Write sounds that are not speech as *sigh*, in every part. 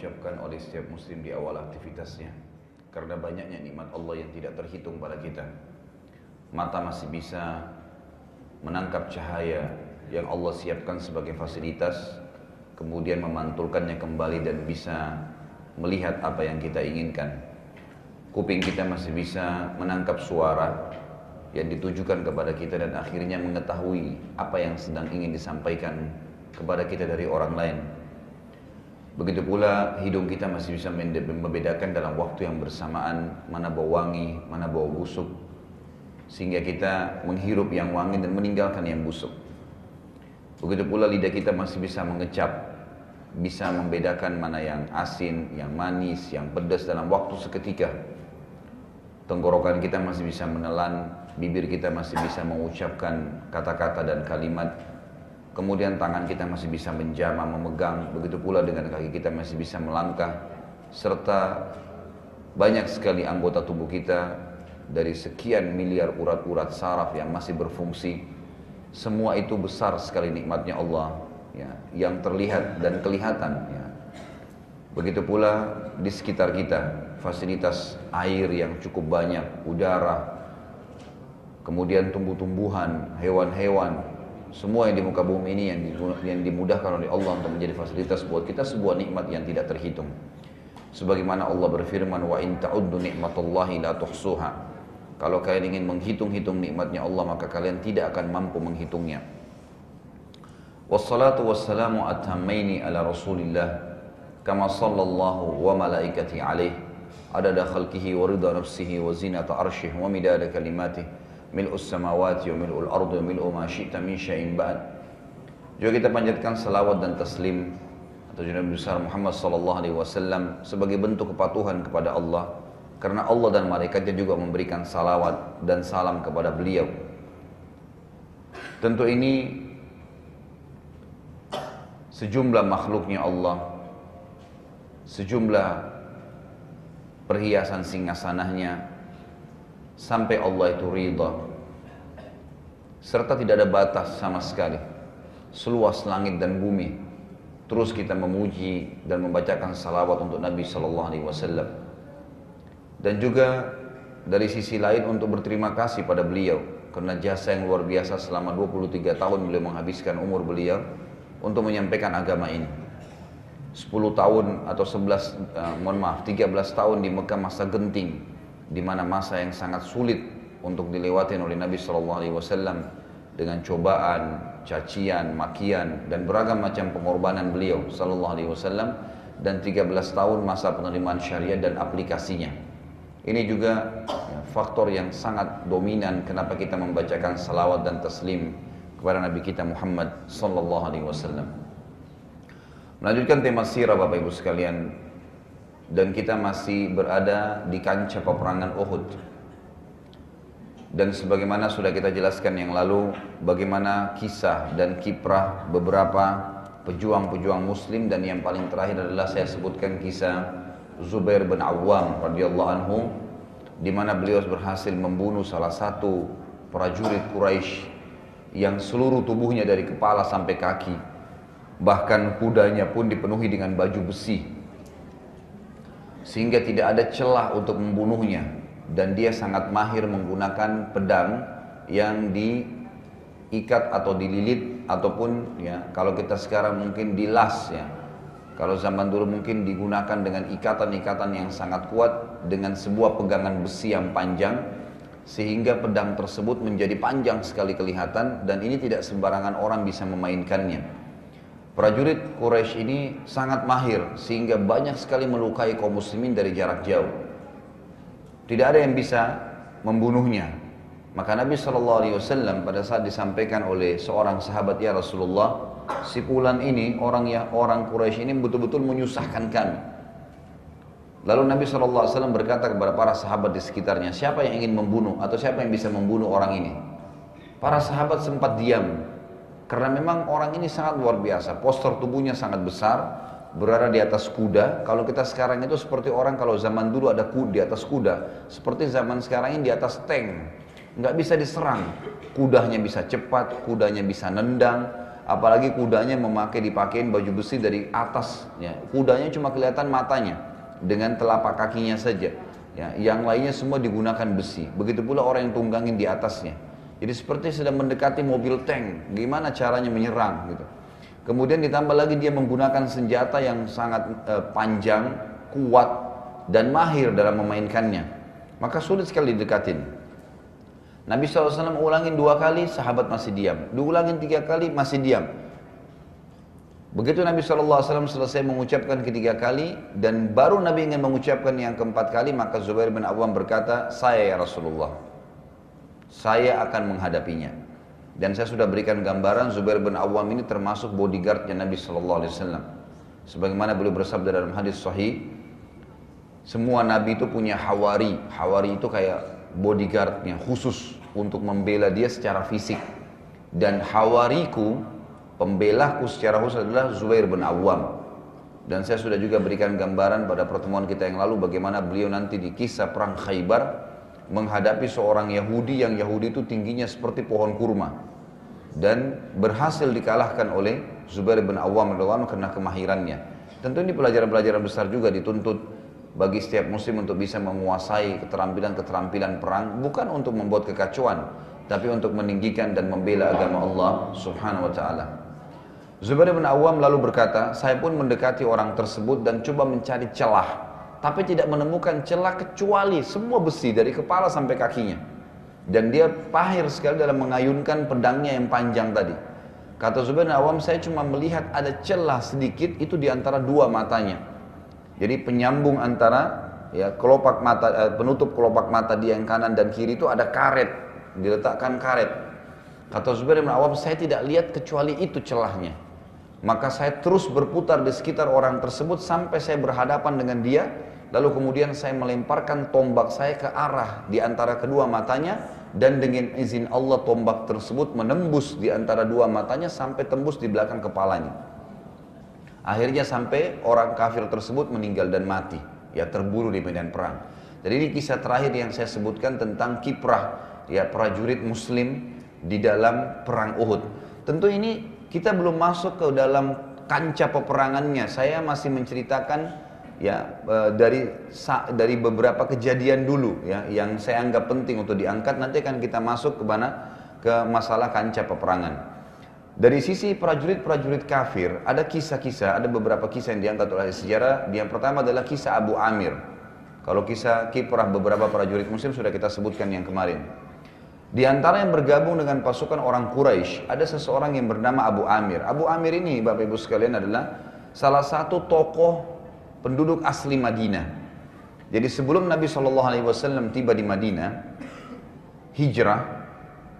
diucapkan oleh setiap muslim di awal aktivitasnya karena banyaknya nikmat Allah yang tidak terhitung pada kita. Mata masih bisa menangkap cahaya yang Allah siapkan sebagai fasilitas, kemudian memantulkannya kembali dan bisa melihat apa yang kita inginkan. Kuping kita masih bisa menangkap suara yang ditujukan kepada kita dan akhirnya mengetahui apa yang sedang ingin disampaikan kepada kita dari orang lain. Begitu pula hidung kita masih bisa membedakan dalam waktu yang bersamaan mana bau wangi, mana bau busuk. Sehingga kita menghirup yang wangi dan meninggalkan yang busuk. Begitu pula lidah kita masih bisa mengecap, bisa membedakan mana yang asin, yang manis, yang pedas dalam waktu seketika. Tenggorokan kita masih bisa menelan, bibir kita masih bisa mengucapkan kata-kata dan kalimat Kemudian tangan kita masih bisa menjama, memegang, begitu pula dengan kaki kita masih bisa melangkah, serta banyak sekali anggota tubuh kita dari sekian miliar urat-urat saraf yang masih berfungsi. Semua itu besar sekali nikmatnya Allah ya, yang terlihat dan kelihatan. Ya. Begitu pula di sekitar kita, fasilitas air yang cukup banyak, udara, kemudian tumbuh-tumbuhan, hewan-hewan, semua yang di muka bumi ini yang dimudahkan oleh Allah untuk menjadi fasilitas buat kita sebuah nikmat yang tidak terhitung. Sebagaimana Allah berfirman wa in ta'uddu nikmatallahi la tuhsuha. Kalau kalian ingin menghitung-hitung nikmatnya Allah maka kalian tidak akan mampu menghitungnya. Wassalatu wassalamu atammaini ala Rasulillah kama sallallahu wa malaikati alaih adada khalqihi wa ridha nafsihi wa zinata arshih wa midada kalimatih mil'u samawati wa mil'ul ardu wa mil'u ma syi'ta min syai'in ba'd. Juga kita panjatkan salawat dan taslim atau Nabi besar Muhammad sallallahu alaihi wasallam sebagai bentuk kepatuhan kepada Allah karena Allah dan malaikatnya juga memberikan salawat dan salam kepada beliau. Tentu ini sejumlah makhluknya Allah, sejumlah perhiasan singgasanahnya, sampai Allah itu ridha. Serta tidak ada batas sama sekali. Seluas langit dan bumi. Terus kita memuji dan membacakan salawat untuk Nabi Shallallahu Alaihi Wasallam. Dan juga dari sisi lain untuk berterima kasih pada beliau. Karena jasa yang luar biasa selama 23 tahun beliau menghabiskan umur beliau untuk menyampaikan agama ini. 10 tahun atau 11 uh, eh, mohon maaf 13 tahun di Mekah masa genting di mana masa yang sangat sulit untuk dilewati oleh Nabi Shallallahu Alaihi Wasallam dengan cobaan, cacian, makian dan beragam macam pengorbanan beliau Shallallahu Alaihi Wasallam dan 13 tahun masa penerimaan syariat dan aplikasinya. Ini juga ya, faktor yang sangat dominan kenapa kita membacakan salawat dan taslim kepada Nabi kita Muhammad Sallallahu Alaihi Wasallam. Melanjutkan tema sirah Bapak Ibu sekalian dan kita masih berada di kancah peperangan Uhud. Dan sebagaimana sudah kita jelaskan yang lalu, bagaimana kisah dan kiprah beberapa pejuang-pejuang muslim. Dan yang paling terakhir adalah saya sebutkan kisah Zubair bin Awam radhiyallahu anhu di mana beliau berhasil membunuh salah satu prajurit Quraisy yang seluruh tubuhnya dari kepala sampai kaki. Bahkan kudanya pun dipenuhi dengan baju besi sehingga tidak ada celah untuk membunuhnya dan dia sangat mahir menggunakan pedang yang diikat atau dililit ataupun ya kalau kita sekarang mungkin dilas ya kalau zaman dulu mungkin digunakan dengan ikatan-ikatan yang sangat kuat dengan sebuah pegangan besi yang panjang sehingga pedang tersebut menjadi panjang sekali kelihatan dan ini tidak sembarangan orang bisa memainkannya. Prajurit Quraisy ini sangat mahir sehingga banyak sekali melukai kaum muslimin dari jarak jauh. Tidak ada yang bisa membunuhnya. Maka Nabi Shallallahu Alaihi Wasallam pada saat disampaikan oleh seorang sahabat ya Rasulullah, si pulan ini orang ya orang Quraisy ini betul-betul menyusahkan kami. Lalu Nabi Shallallahu Alaihi Wasallam berkata kepada para sahabat di sekitarnya, siapa yang ingin membunuh atau siapa yang bisa membunuh orang ini? Para sahabat sempat diam karena memang orang ini sangat luar biasa, postur tubuhnya sangat besar, berada di atas kuda. Kalau kita sekarang itu seperti orang kalau zaman dulu ada kuda di atas kuda, seperti zaman sekarang ini di atas tank, nggak bisa diserang. Kudanya bisa cepat, kudanya bisa nendang, apalagi kudanya memakai dipakein baju besi dari atas ya kudanya cuma kelihatan matanya dengan telapak kakinya saja. Ya yang lainnya semua digunakan besi. Begitu pula orang yang tunggangin di atasnya jadi seperti sedang mendekati mobil tank gimana caranya menyerang gitu kemudian ditambah lagi dia menggunakan senjata yang sangat eh, panjang kuat dan mahir dalam memainkannya maka sulit sekali didekatin Nabi SAW ulangin dua kali, sahabat masih diam. Diulangin tiga kali, masih diam. Begitu Nabi SAW selesai mengucapkan ketiga kali, dan baru Nabi ingin mengucapkan yang keempat kali, maka Zubair bin Awam berkata, saya ya Rasulullah, saya akan menghadapinya. Dan saya sudah berikan gambaran Zubair bin Awam ini termasuk bodyguardnya Nabi SAW. Sebagaimana beliau bersabda dalam hadis sahih, semua Nabi itu punya hawari. Hawari itu kayak bodyguardnya khusus untuk membela dia secara fisik. Dan hawariku, pembelaku secara khusus adalah Zubair bin Awam. Dan saya sudah juga berikan gambaran pada pertemuan kita yang lalu bagaimana beliau nanti di kisah perang Khaybar menghadapi seorang Yahudi yang Yahudi itu tingginya seperti pohon kurma dan berhasil dikalahkan oleh Zubair bin Awam karena kemahirannya. Tentu ini pelajaran-pelajaran besar juga dituntut bagi setiap muslim untuk bisa menguasai keterampilan-keterampilan perang bukan untuk membuat kekacauan tapi untuk meninggikan dan membela agama Allah Subhanahu wa taala. Zubair bin Awam lalu berkata, "Saya pun mendekati orang tersebut dan coba mencari celah, tapi tidak menemukan celah kecuali semua besi dari kepala sampai kakinya." Dan dia pahir sekali dalam mengayunkan pedangnya yang panjang tadi. Kata Zubair bin Awam, saya cuma melihat ada celah sedikit itu di antara dua matanya. Jadi penyambung antara ya kelopak mata eh, penutup kelopak mata dia yang kanan dan kiri itu ada karet, diletakkan karet. Kata Zubair bin Awam, saya tidak lihat kecuali itu celahnya. Maka saya terus berputar di sekitar orang tersebut sampai saya berhadapan dengan dia. Lalu kemudian saya melemparkan tombak saya ke arah di antara kedua matanya dan dengan izin Allah tombak tersebut menembus di antara dua matanya sampai tembus di belakang kepalanya. Akhirnya sampai orang kafir tersebut meninggal dan mati, ya terburu di medan perang. Jadi ini kisah terakhir yang saya sebutkan tentang kiprah ya prajurit muslim di dalam perang Uhud. Tentu ini kita belum masuk ke dalam kancah peperangannya. Saya masih menceritakan ya e, dari dari beberapa kejadian dulu ya yang saya anggap penting untuk diangkat nanti akan kita masuk ke mana ke masalah kancah peperangan. Dari sisi prajurit-prajurit kafir, ada kisah-kisah, ada beberapa kisah yang diangkat oleh sejarah. Yang pertama adalah kisah Abu Amir. Kalau kisah kiprah beberapa prajurit muslim sudah kita sebutkan yang kemarin. Di antara yang bergabung dengan pasukan orang Quraisy, ada seseorang yang bernama Abu Amir. Abu Amir ini, Bapak Ibu sekalian, adalah salah satu tokoh penduduk asli Madinah. Jadi sebelum Nabi SAW tiba di Madinah, hijrah,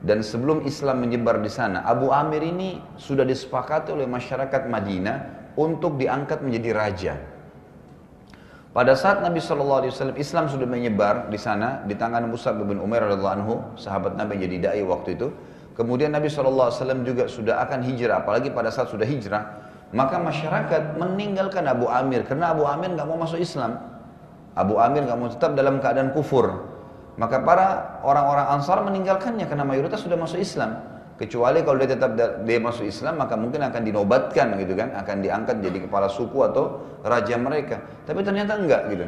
dan sebelum Islam menyebar di sana, Abu Amir ini sudah disepakati oleh masyarakat Madinah untuk diangkat menjadi raja. Pada saat Nabi SAW Islam sudah menyebar di sana di tangan Musa bin Umar radhiallahu anhu, sahabat Nabi yang jadi dai waktu itu. Kemudian Nabi SAW juga sudah akan hijrah, apalagi pada saat sudah hijrah, maka masyarakat meninggalkan Abu Amir karena Abu Amir nggak mau masuk Islam. Abu Amir nggak mau tetap dalam keadaan kufur. Maka para orang-orang Ansar meninggalkannya karena mayoritas sudah masuk Islam. Kecuali kalau dia tetap dia masuk Islam maka mungkin akan dinobatkan gitu kan, akan diangkat jadi kepala suku atau raja mereka. Tapi ternyata enggak gitu.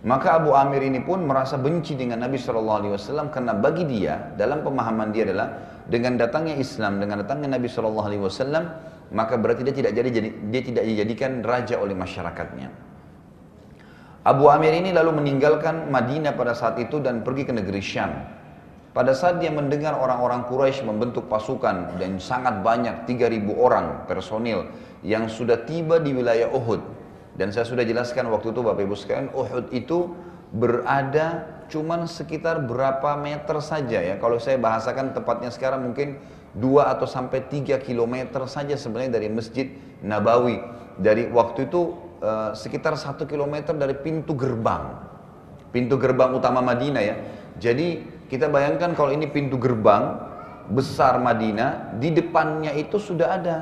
Maka Abu Amir ini pun merasa benci dengan Nabi Shallallahu Alaihi Wasallam karena bagi dia dalam pemahaman dia adalah dengan datangnya Islam, dengan datangnya Nabi Shallallahu Alaihi Wasallam, maka berarti dia tidak jadi dia tidak dijadikan raja oleh masyarakatnya. Abu Amir ini lalu meninggalkan Madinah pada saat itu dan pergi ke negeri Syam. Pada saat dia mendengar orang-orang Quraisy membentuk pasukan dan sangat banyak 3000 orang personil yang sudah tiba di wilayah Uhud. Dan saya sudah jelaskan waktu itu Bapak Ibu sekalian, Uhud itu berada cuman sekitar berapa meter saja ya. Kalau saya bahasakan tepatnya sekarang mungkin 2 atau sampai 3 kilometer saja sebenarnya dari Masjid Nabawi. Dari waktu itu Eh, sekitar satu kilometer dari pintu gerbang. Pintu gerbang utama Madinah ya. Jadi kita bayangkan kalau ini pintu gerbang besar Madinah, di depannya itu sudah ada.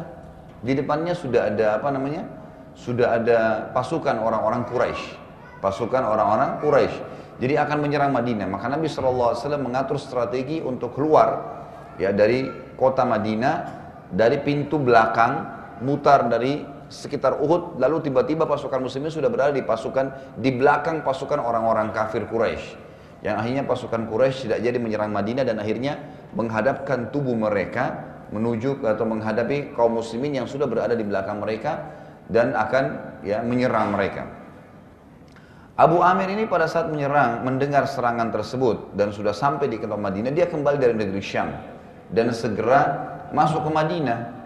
Di depannya sudah ada apa namanya? Sudah ada pasukan orang-orang Quraisy. Pasukan orang-orang Quraisy. Jadi akan menyerang Madinah. Maka Nabi SAW mengatur strategi untuk keluar ya dari kota Madinah dari pintu belakang, mutar dari sekitar Uhud, lalu tiba-tiba pasukan muslimin sudah berada di pasukan di belakang pasukan orang-orang kafir Quraisy. Yang akhirnya pasukan Quraisy tidak jadi menyerang Madinah dan akhirnya menghadapkan tubuh mereka menuju atau menghadapi kaum muslimin yang sudah berada di belakang mereka dan akan ya menyerang mereka. Abu Amir ini pada saat menyerang, mendengar serangan tersebut dan sudah sampai di kota Madinah, dia kembali dari negeri Syam dan segera masuk ke Madinah.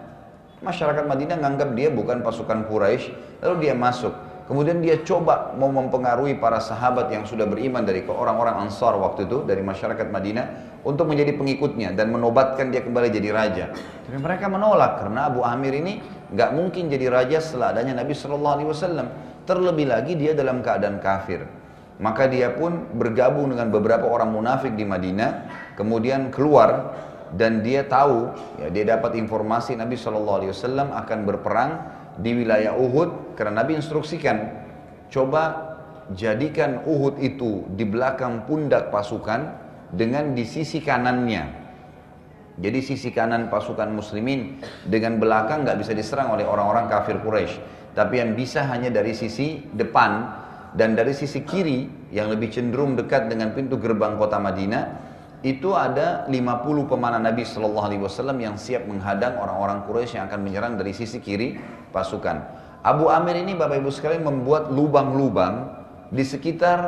Masyarakat Madinah menganggap dia bukan pasukan Quraisy, lalu dia masuk. Kemudian dia coba mau mempengaruhi para sahabat yang sudah beriman dari orang-orang Ansar waktu itu dari masyarakat Madinah untuk menjadi pengikutnya dan menobatkan dia kembali jadi raja. Tapi mereka menolak karena Abu Amir ini nggak mungkin jadi raja setelah adanya Nabi Shallallahu Alaihi Wasallam. Terlebih lagi dia dalam keadaan kafir. Maka dia pun bergabung dengan beberapa orang munafik di Madinah, kemudian keluar dan dia tahu, ya, dia dapat informasi Nabi Shallallahu Alaihi Wasallam akan berperang di wilayah Uhud karena Nabi instruksikan, coba jadikan Uhud itu di belakang pundak pasukan dengan di sisi kanannya. Jadi sisi kanan pasukan muslimin dengan belakang nggak bisa diserang oleh orang-orang kafir Quraisy. Tapi yang bisa hanya dari sisi depan dan dari sisi kiri yang lebih cenderung dekat dengan pintu gerbang kota Madinah itu ada 50 pemanah Nabi Shallallahu Alaihi Wasallam yang siap menghadang orang-orang Quraisy yang akan menyerang dari sisi kiri pasukan. Abu Amir ini Bapak Ibu sekalian membuat lubang-lubang di sekitar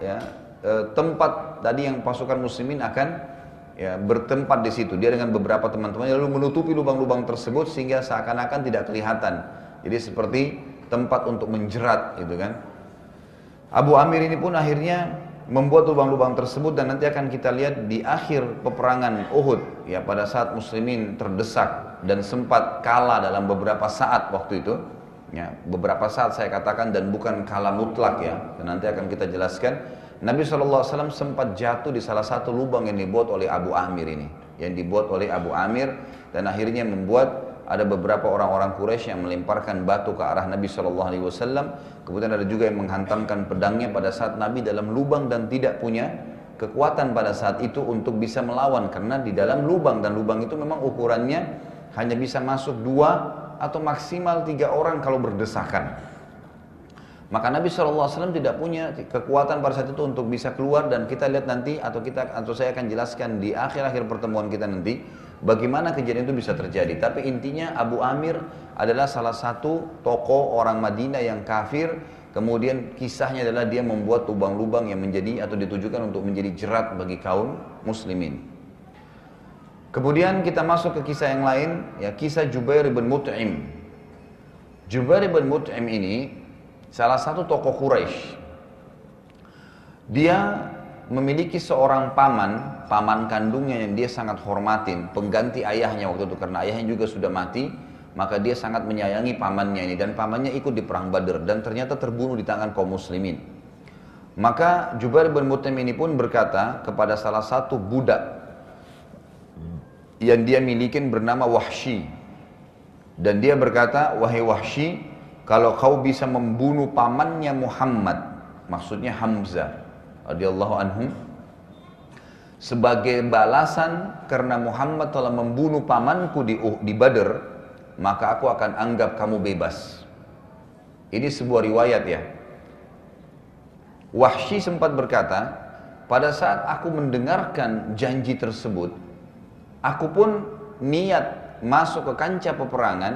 ya, e, tempat tadi yang pasukan muslimin akan ya, bertempat di situ. Dia dengan beberapa teman-teman lalu menutupi lubang-lubang tersebut sehingga seakan-akan tidak kelihatan jadi seperti tempat untuk menjerat gitu kan. Abu Amir ini pun akhirnya membuat lubang-lubang tersebut dan nanti akan kita lihat di akhir peperangan Uhud. Ya pada saat muslimin terdesak dan sempat kalah dalam beberapa saat waktu itu. Ya beberapa saat saya katakan dan bukan kalah mutlak ya. Dan nanti akan kita jelaskan. Nabi SAW sempat jatuh di salah satu lubang yang dibuat oleh Abu Amir ini. Yang dibuat oleh Abu Amir dan akhirnya membuat ada beberapa orang-orang Quraisy yang melemparkan batu ke arah Nabi Shallallahu Alaihi Wasallam. Kemudian ada juga yang menghantamkan pedangnya pada saat Nabi dalam lubang dan tidak punya kekuatan pada saat itu untuk bisa melawan karena di dalam lubang dan lubang itu memang ukurannya hanya bisa masuk dua atau maksimal tiga orang kalau berdesakan. Maka Nabi SAW tidak punya kekuatan pada saat itu untuk bisa keluar dan kita lihat nanti atau kita atau saya akan jelaskan di akhir-akhir pertemuan kita nanti Bagaimana kejadian itu bisa terjadi? Tapi intinya Abu Amir adalah salah satu tokoh orang Madinah yang kafir. Kemudian kisahnya adalah dia membuat lubang-lubang yang menjadi atau ditujukan untuk menjadi jerat bagi kaum muslimin. Kemudian kita masuk ke kisah yang lain, ya kisah Jubair bin Mut'im. Jubair bin Mut'im ini salah satu tokoh Quraisy. Dia memiliki seorang paman, paman kandungnya yang dia sangat hormatin, pengganti ayahnya waktu itu karena ayahnya juga sudah mati, maka dia sangat menyayangi pamannya ini dan pamannya ikut di perang Badr dan ternyata terbunuh di tangan kaum muslimin. Maka Jubair bin Mut'im ini pun berkata kepada salah satu budak yang dia miliki bernama Wahsy. Dan dia berkata, "Wahai Wahsy, kalau kau bisa membunuh pamannya Muhammad, maksudnya Hamzah, radhiyallahu anhum sebagai balasan karena Muhammad telah membunuh pamanku di di Badr, maka aku akan anggap kamu bebas. Ini sebuah riwayat ya. Wahsy sempat berkata, pada saat aku mendengarkan janji tersebut, aku pun niat masuk ke kancah peperangan,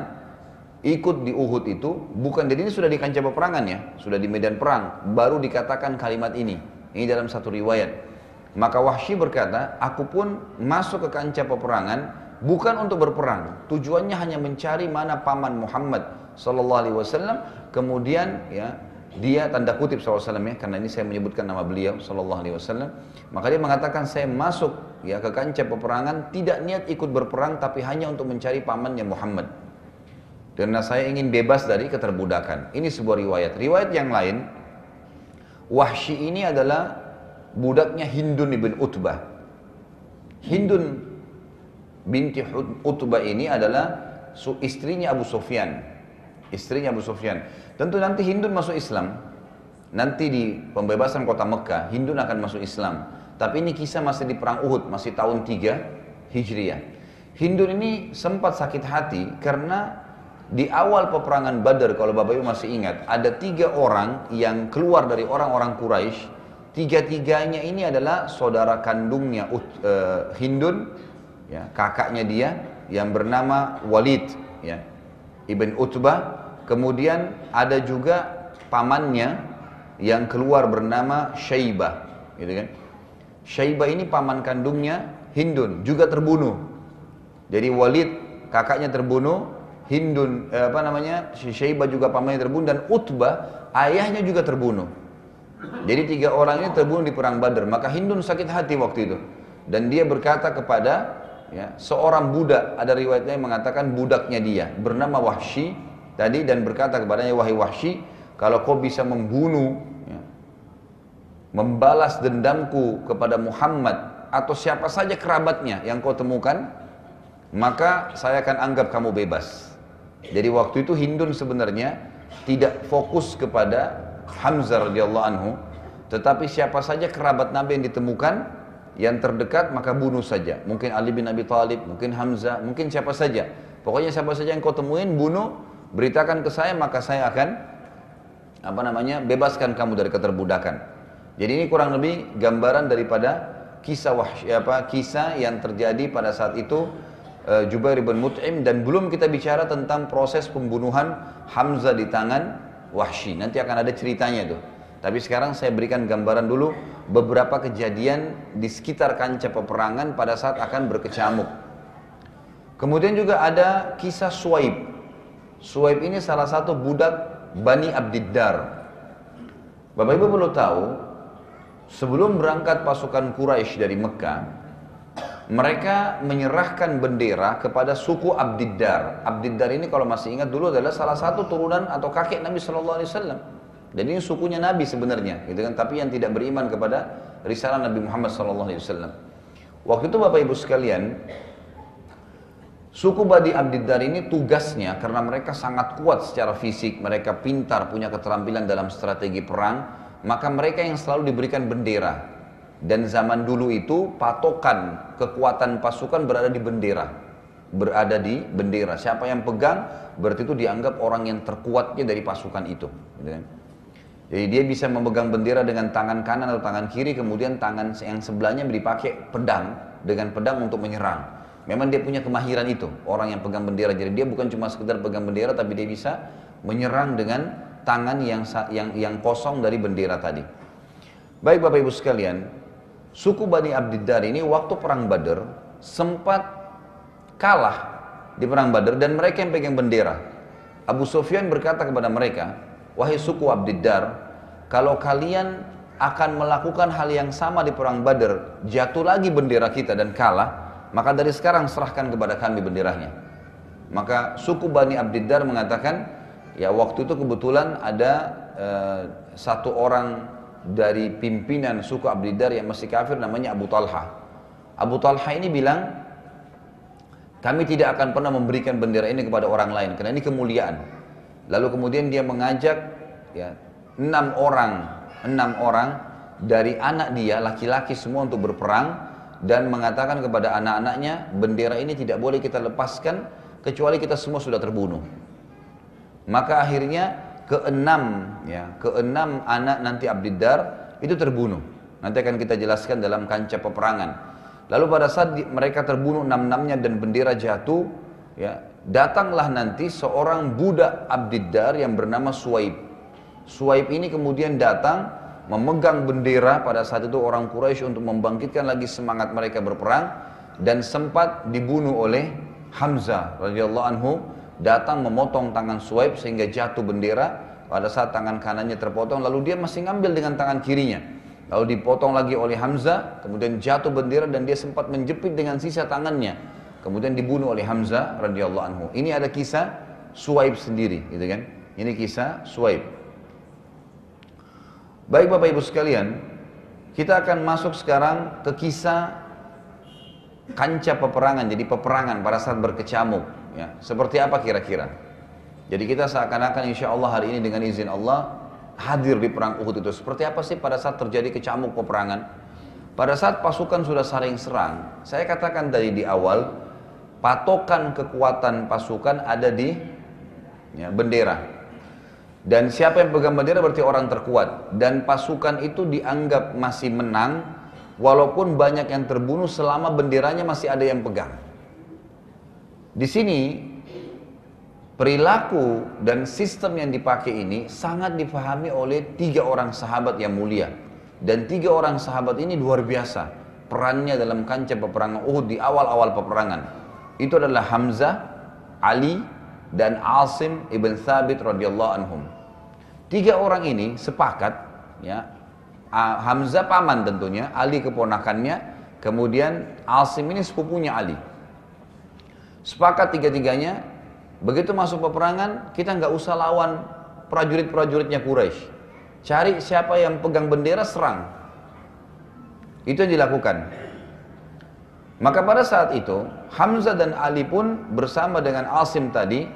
ikut di Uhud itu, bukan jadi ini sudah di kancah peperangan ya, sudah di medan perang, baru dikatakan kalimat ini. Ini dalam satu riwayat. Maka Wahsy berkata, aku pun masuk ke kancah peperangan bukan untuk berperang. Tujuannya hanya mencari mana paman Muhammad Sallallahu Alaihi Wasallam. Kemudian ya dia tanda kutip SAW ya karena ini saya menyebutkan nama beliau Sallallahu Alaihi Wasallam. Maka dia mengatakan saya masuk ya ke kancah peperangan tidak niat ikut berperang tapi hanya untuk mencari pamannya Muhammad. Karena saya ingin bebas dari keterbudakan. Ini sebuah riwayat. Riwayat yang lain Wahsy ini adalah budaknya Hindun ibn Utbah. Hindun binti Utbah ini adalah istrinya Abu Sufyan. Istrinya Abu Sufyan. Tentu nanti Hindun masuk Islam. Nanti di pembebasan kota Mekah, Hindun akan masuk Islam. Tapi ini kisah masih di perang Uhud, masih tahun 3 Hijriah. Hindun ini sempat sakit hati karena di awal peperangan Badar kalau Bapak Ibu masih ingat ada tiga orang yang keluar dari orang-orang Quraisy tiga-tiganya ini adalah saudara kandungnya uh, Hindun ya, kakaknya dia yang bernama Walid ya Ibn Utbah. Kemudian ada juga pamannya yang keluar bernama Syaibah gitu kan. Syaibah ini paman kandungnya Hindun juga terbunuh. Jadi Walid kakaknya terbunuh Hindun eh, apa namanya Syaibah juga pamannya terbunuh dan Utbah ayahnya juga terbunuh. Jadi tiga orang ini terbunuh di perang Badar. Maka Hindun sakit hati waktu itu dan dia berkata kepada ya, seorang budak ada riwayatnya yang mengatakan budaknya dia bernama Wahsy tadi dan berkata kepadanya wahai Wahsy kalau kau bisa membunuh ya, membalas dendamku kepada Muhammad atau siapa saja kerabatnya yang kau temukan maka saya akan anggap kamu bebas. Jadi waktu itu Hindun sebenarnya tidak fokus kepada Hamzah radhiyallahu anhu, tetapi siapa saja kerabat Nabi yang ditemukan yang terdekat maka bunuh saja. Mungkin Ali bin Abi Thalib, mungkin Hamzah, mungkin siapa saja. Pokoknya siapa saja yang kau temuin bunuh, beritakan ke saya maka saya akan apa namanya bebaskan kamu dari keterbudakan. Jadi ini kurang lebih gambaran daripada kisah wahsy, apa kisah yang terjadi pada saat itu uh, Jubair bin Mut'im dan belum kita bicara tentang proses pembunuhan Hamzah di tangan Wahsy. Nanti akan ada ceritanya tuh. Tapi sekarang saya berikan gambaran dulu beberapa kejadian di sekitar kancah peperangan pada saat akan berkecamuk. Kemudian juga ada kisah Suaib. Suaib ini salah satu budak Bani Abdiddar. Bapak Ibu perlu tahu, sebelum berangkat pasukan Quraisy dari Mekah, mereka menyerahkan bendera kepada suku Abdiddar. Abdiddar ini kalau masih ingat dulu adalah salah satu turunan atau kakek Nabi Shallallahu Alaihi Wasallam. Dan ini sukunya Nabi sebenarnya, gitu kan? Tapi yang tidak beriman kepada risalah Nabi Muhammad Shallallahu Alaihi Wasallam. Waktu itu Bapak Ibu sekalian, Suku Badi Abdiddar ini tugasnya karena mereka sangat kuat secara fisik, mereka pintar, punya keterampilan dalam strategi perang, maka mereka yang selalu diberikan bendera. Dan zaman dulu itu patokan kekuatan pasukan berada di bendera. Berada di bendera. Siapa yang pegang berarti itu dianggap orang yang terkuatnya dari pasukan itu. Gitu kan. Jadi dia bisa memegang bendera dengan tangan kanan atau tangan kiri, kemudian tangan yang sebelahnya dipakai pedang dengan pedang untuk menyerang. Memang dia punya kemahiran itu, orang yang pegang bendera. Jadi dia bukan cuma sekedar pegang bendera, tapi dia bisa menyerang dengan tangan yang yang yang kosong dari bendera tadi. Baik Bapak Ibu sekalian, suku Bani Abdiddar ini waktu perang Badar sempat kalah di perang Badar dan mereka yang pegang bendera. Abu Sufyan berkata kepada mereka, "Wahai suku Abdiddar, kalau kalian akan melakukan hal yang sama di perang Badar, jatuh lagi bendera kita dan kalah, maka dari sekarang serahkan kepada kami benderanya." Maka suku Bani Abdiddar mengatakan, ya waktu itu kebetulan ada uh, satu orang dari pimpinan suku Abdidar yang masih kafir namanya Abu Talha. Abu Talha ini bilang, kami tidak akan pernah memberikan bendera ini kepada orang lain karena ini kemuliaan. Lalu kemudian dia mengajak ya enam orang, enam orang dari anak dia laki-laki semua untuk berperang dan mengatakan kepada anak-anaknya bendera ini tidak boleh kita lepaskan kecuali kita semua sudah terbunuh. Maka akhirnya keenam ya. Keenam anak nanti Abdiddar itu terbunuh. Nanti akan kita jelaskan dalam kancah peperangan. Lalu pada saat di, mereka terbunuh enam-enamnya dan bendera jatuh ya datanglah nanti seorang budak Abdiddar yang bernama Suaib Suaib ini kemudian datang memegang bendera pada saat itu orang Quraisy untuk membangkitkan lagi semangat mereka berperang dan sempat dibunuh oleh Hamzah radhiyallahu anhu datang memotong tangan Suaib sehingga jatuh bendera. Pada saat tangan kanannya terpotong lalu dia masih ngambil dengan tangan kirinya. Lalu dipotong lagi oleh Hamzah kemudian jatuh bendera dan dia sempat menjepit dengan sisa tangannya. Kemudian dibunuh oleh Hamzah radhiyallahu anhu. Ini ada kisah Suaib sendiri gitu kan? Ini kisah Suaib baik Bapak Ibu sekalian kita akan masuk sekarang ke kisah kancah peperangan jadi peperangan pada saat berkecamuk ya seperti apa kira-kira jadi kita seakan-akan insya Allah hari ini dengan izin Allah hadir di perang Uhud itu seperti apa sih pada saat terjadi kecamuk peperangan pada saat pasukan sudah saling serang saya katakan tadi di awal patokan kekuatan pasukan ada di ya, bendera. Dan siapa yang pegang bendera berarti orang terkuat. Dan pasukan itu dianggap masih menang walaupun banyak yang terbunuh selama benderanya masih ada yang pegang. Di sini perilaku dan sistem yang dipakai ini sangat dipahami oleh tiga orang sahabat yang mulia. Dan tiga orang sahabat ini luar biasa perannya dalam kancah peperangan Uhud di awal-awal peperangan. Itu adalah Hamzah, Ali, dan Asim ibn Thabit radhiyallahu anhum. Tiga orang ini sepakat, ya, Hamzah paman tentunya, Ali keponakannya, kemudian Asim ini sepupunya Ali. Sepakat tiga-tiganya, begitu masuk peperangan, kita nggak usah lawan prajurit-prajuritnya Quraisy. Cari siapa yang pegang bendera serang. Itu yang dilakukan. Maka pada saat itu, Hamzah dan Ali pun bersama dengan Asim tadi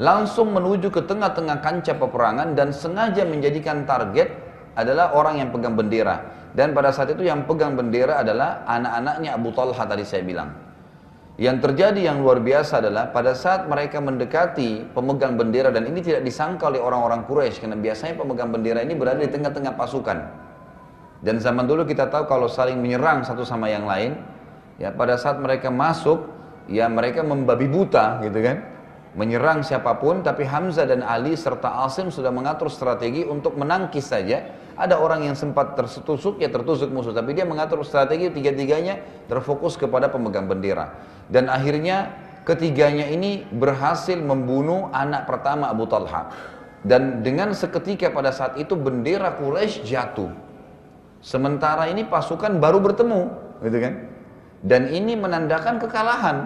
langsung menuju ke tengah-tengah kancah peperangan dan sengaja menjadikan target adalah orang yang pegang bendera. Dan pada saat itu yang pegang bendera adalah anak-anaknya Abu Talha tadi saya bilang. Yang terjadi yang luar biasa adalah pada saat mereka mendekati pemegang bendera dan ini tidak disangka oleh orang-orang Quraisy karena biasanya pemegang bendera ini berada di tengah-tengah pasukan. Dan zaman dulu kita tahu kalau saling menyerang satu sama yang lain, ya pada saat mereka masuk, ya mereka membabi buta gitu kan menyerang siapa pun tapi Hamzah dan Ali serta Asim sudah mengatur strategi untuk menangkis saja ada orang yang sempat tertusuk ya tertusuk musuh. Tapi dia mengatur strategi tiga-tiganya terfokus kepada pemegang bendera. Dan akhirnya ketiganya ini berhasil membunuh anak pertama Abu Talha. Dan dengan seketika pada saat itu bendera Quraisy jatuh. Sementara ini pasukan baru bertemu gitu kan? Dan ini menandakan kekalahan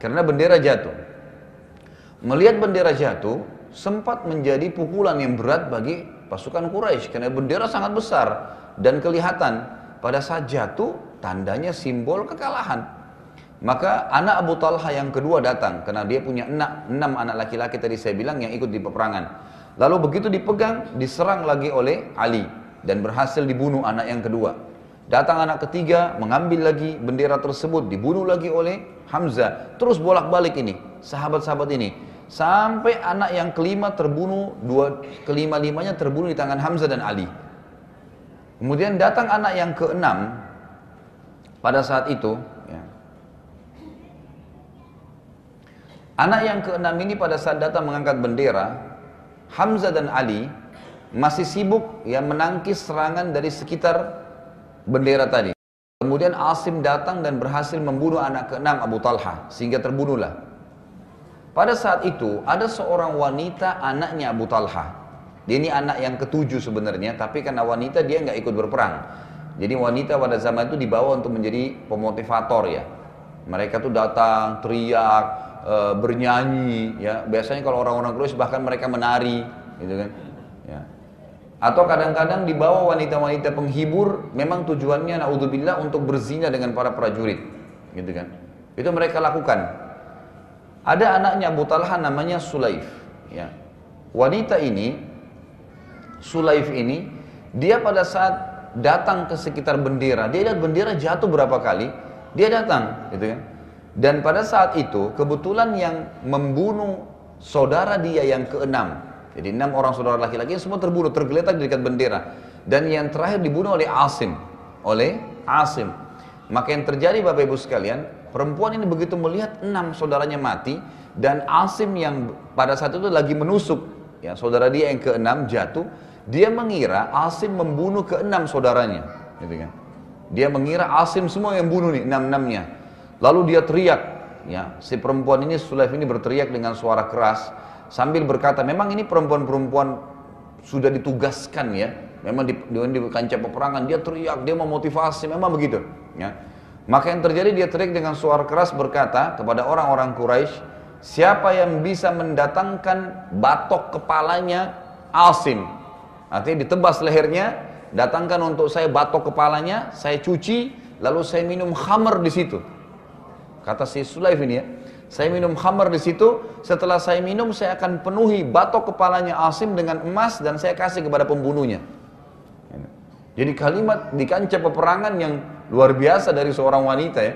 karena bendera jatuh. Melihat bendera jatuh, sempat menjadi pukulan yang berat bagi pasukan Quraisy karena bendera sangat besar dan kelihatan pada saat jatuh tandanya simbol kekalahan. Maka anak Abu Talha yang kedua datang karena dia punya enam, enam anak laki-laki tadi saya bilang yang ikut di peperangan. Lalu begitu dipegang, diserang lagi oleh Ali dan berhasil dibunuh anak yang kedua. Datang anak ketiga, mengambil lagi bendera tersebut, dibunuh lagi oleh Hamzah. Terus bolak-balik ini, sahabat-sahabat ini. Sampai anak yang kelima terbunuh, dua kelima limanya terbunuh di tangan Hamzah dan Ali. Kemudian datang anak yang keenam pada saat itu. Ya. Anak yang keenam ini pada saat datang mengangkat bendera, Hamzah dan Ali masih sibuk ya menangkis serangan dari sekitar bendera tadi. Kemudian Asim datang dan berhasil membunuh anak keenam Abu Talha sehingga terbunuhlah. Pada saat itu ada seorang wanita anaknya Abu Talha. Dia ini anak yang ketujuh sebenarnya, tapi karena wanita dia nggak ikut berperang. Jadi wanita pada zaman itu dibawa untuk menjadi pemotivator ya. Mereka tuh datang, teriak, e, bernyanyi, ya. Biasanya kalau orang-orang Quraisy bahkan mereka menari, gitu kan. Ya. Atau kadang-kadang dibawa wanita-wanita penghibur, memang tujuannya naudzubillah untuk berzina dengan para prajurit, gitu kan. Itu mereka lakukan. Ada anaknya Abu Talha namanya Sulaif. Ya. Wanita ini, Sulaif ini, dia pada saat datang ke sekitar bendera, dia lihat bendera jatuh berapa kali, dia datang, gitu kan. Dan pada saat itu, kebetulan yang membunuh saudara dia yang keenam, jadi enam orang saudara laki-laki semua terbunuh, tergeletak di dekat bendera. Dan yang terakhir dibunuh oleh Asim, oleh Asim. Maka yang terjadi Bapak Ibu sekalian, Perempuan ini begitu melihat enam saudaranya mati dan Asim yang pada saat itu lagi menusuk ya saudara dia yang keenam jatuh, dia mengira Asim membunuh keenam saudaranya, gitu kan. Dia mengira Asim semua yang bunuh nih enam-enamnya. Lalu dia teriak, ya si perempuan ini Sulaif ini berteriak dengan suara keras sambil berkata, memang ini perempuan-perempuan sudah ditugaskan ya, memang di, di, di kancah peperangan dia teriak, dia memotivasi, memang begitu, ya. Maka yang terjadi dia teriak dengan suara keras berkata kepada orang-orang Quraisy, siapa yang bisa mendatangkan batok kepalanya Asim? Artinya ditebas lehernya, datangkan untuk saya batok kepalanya, saya cuci, lalu saya minum khamar di situ. Kata si Sulaif ini ya, saya minum khamar di situ, setelah saya minum saya akan penuhi batok kepalanya Asim dengan emas dan saya kasih kepada pembunuhnya. Jadi kalimat di kancah peperangan yang luar biasa dari seorang wanita ya.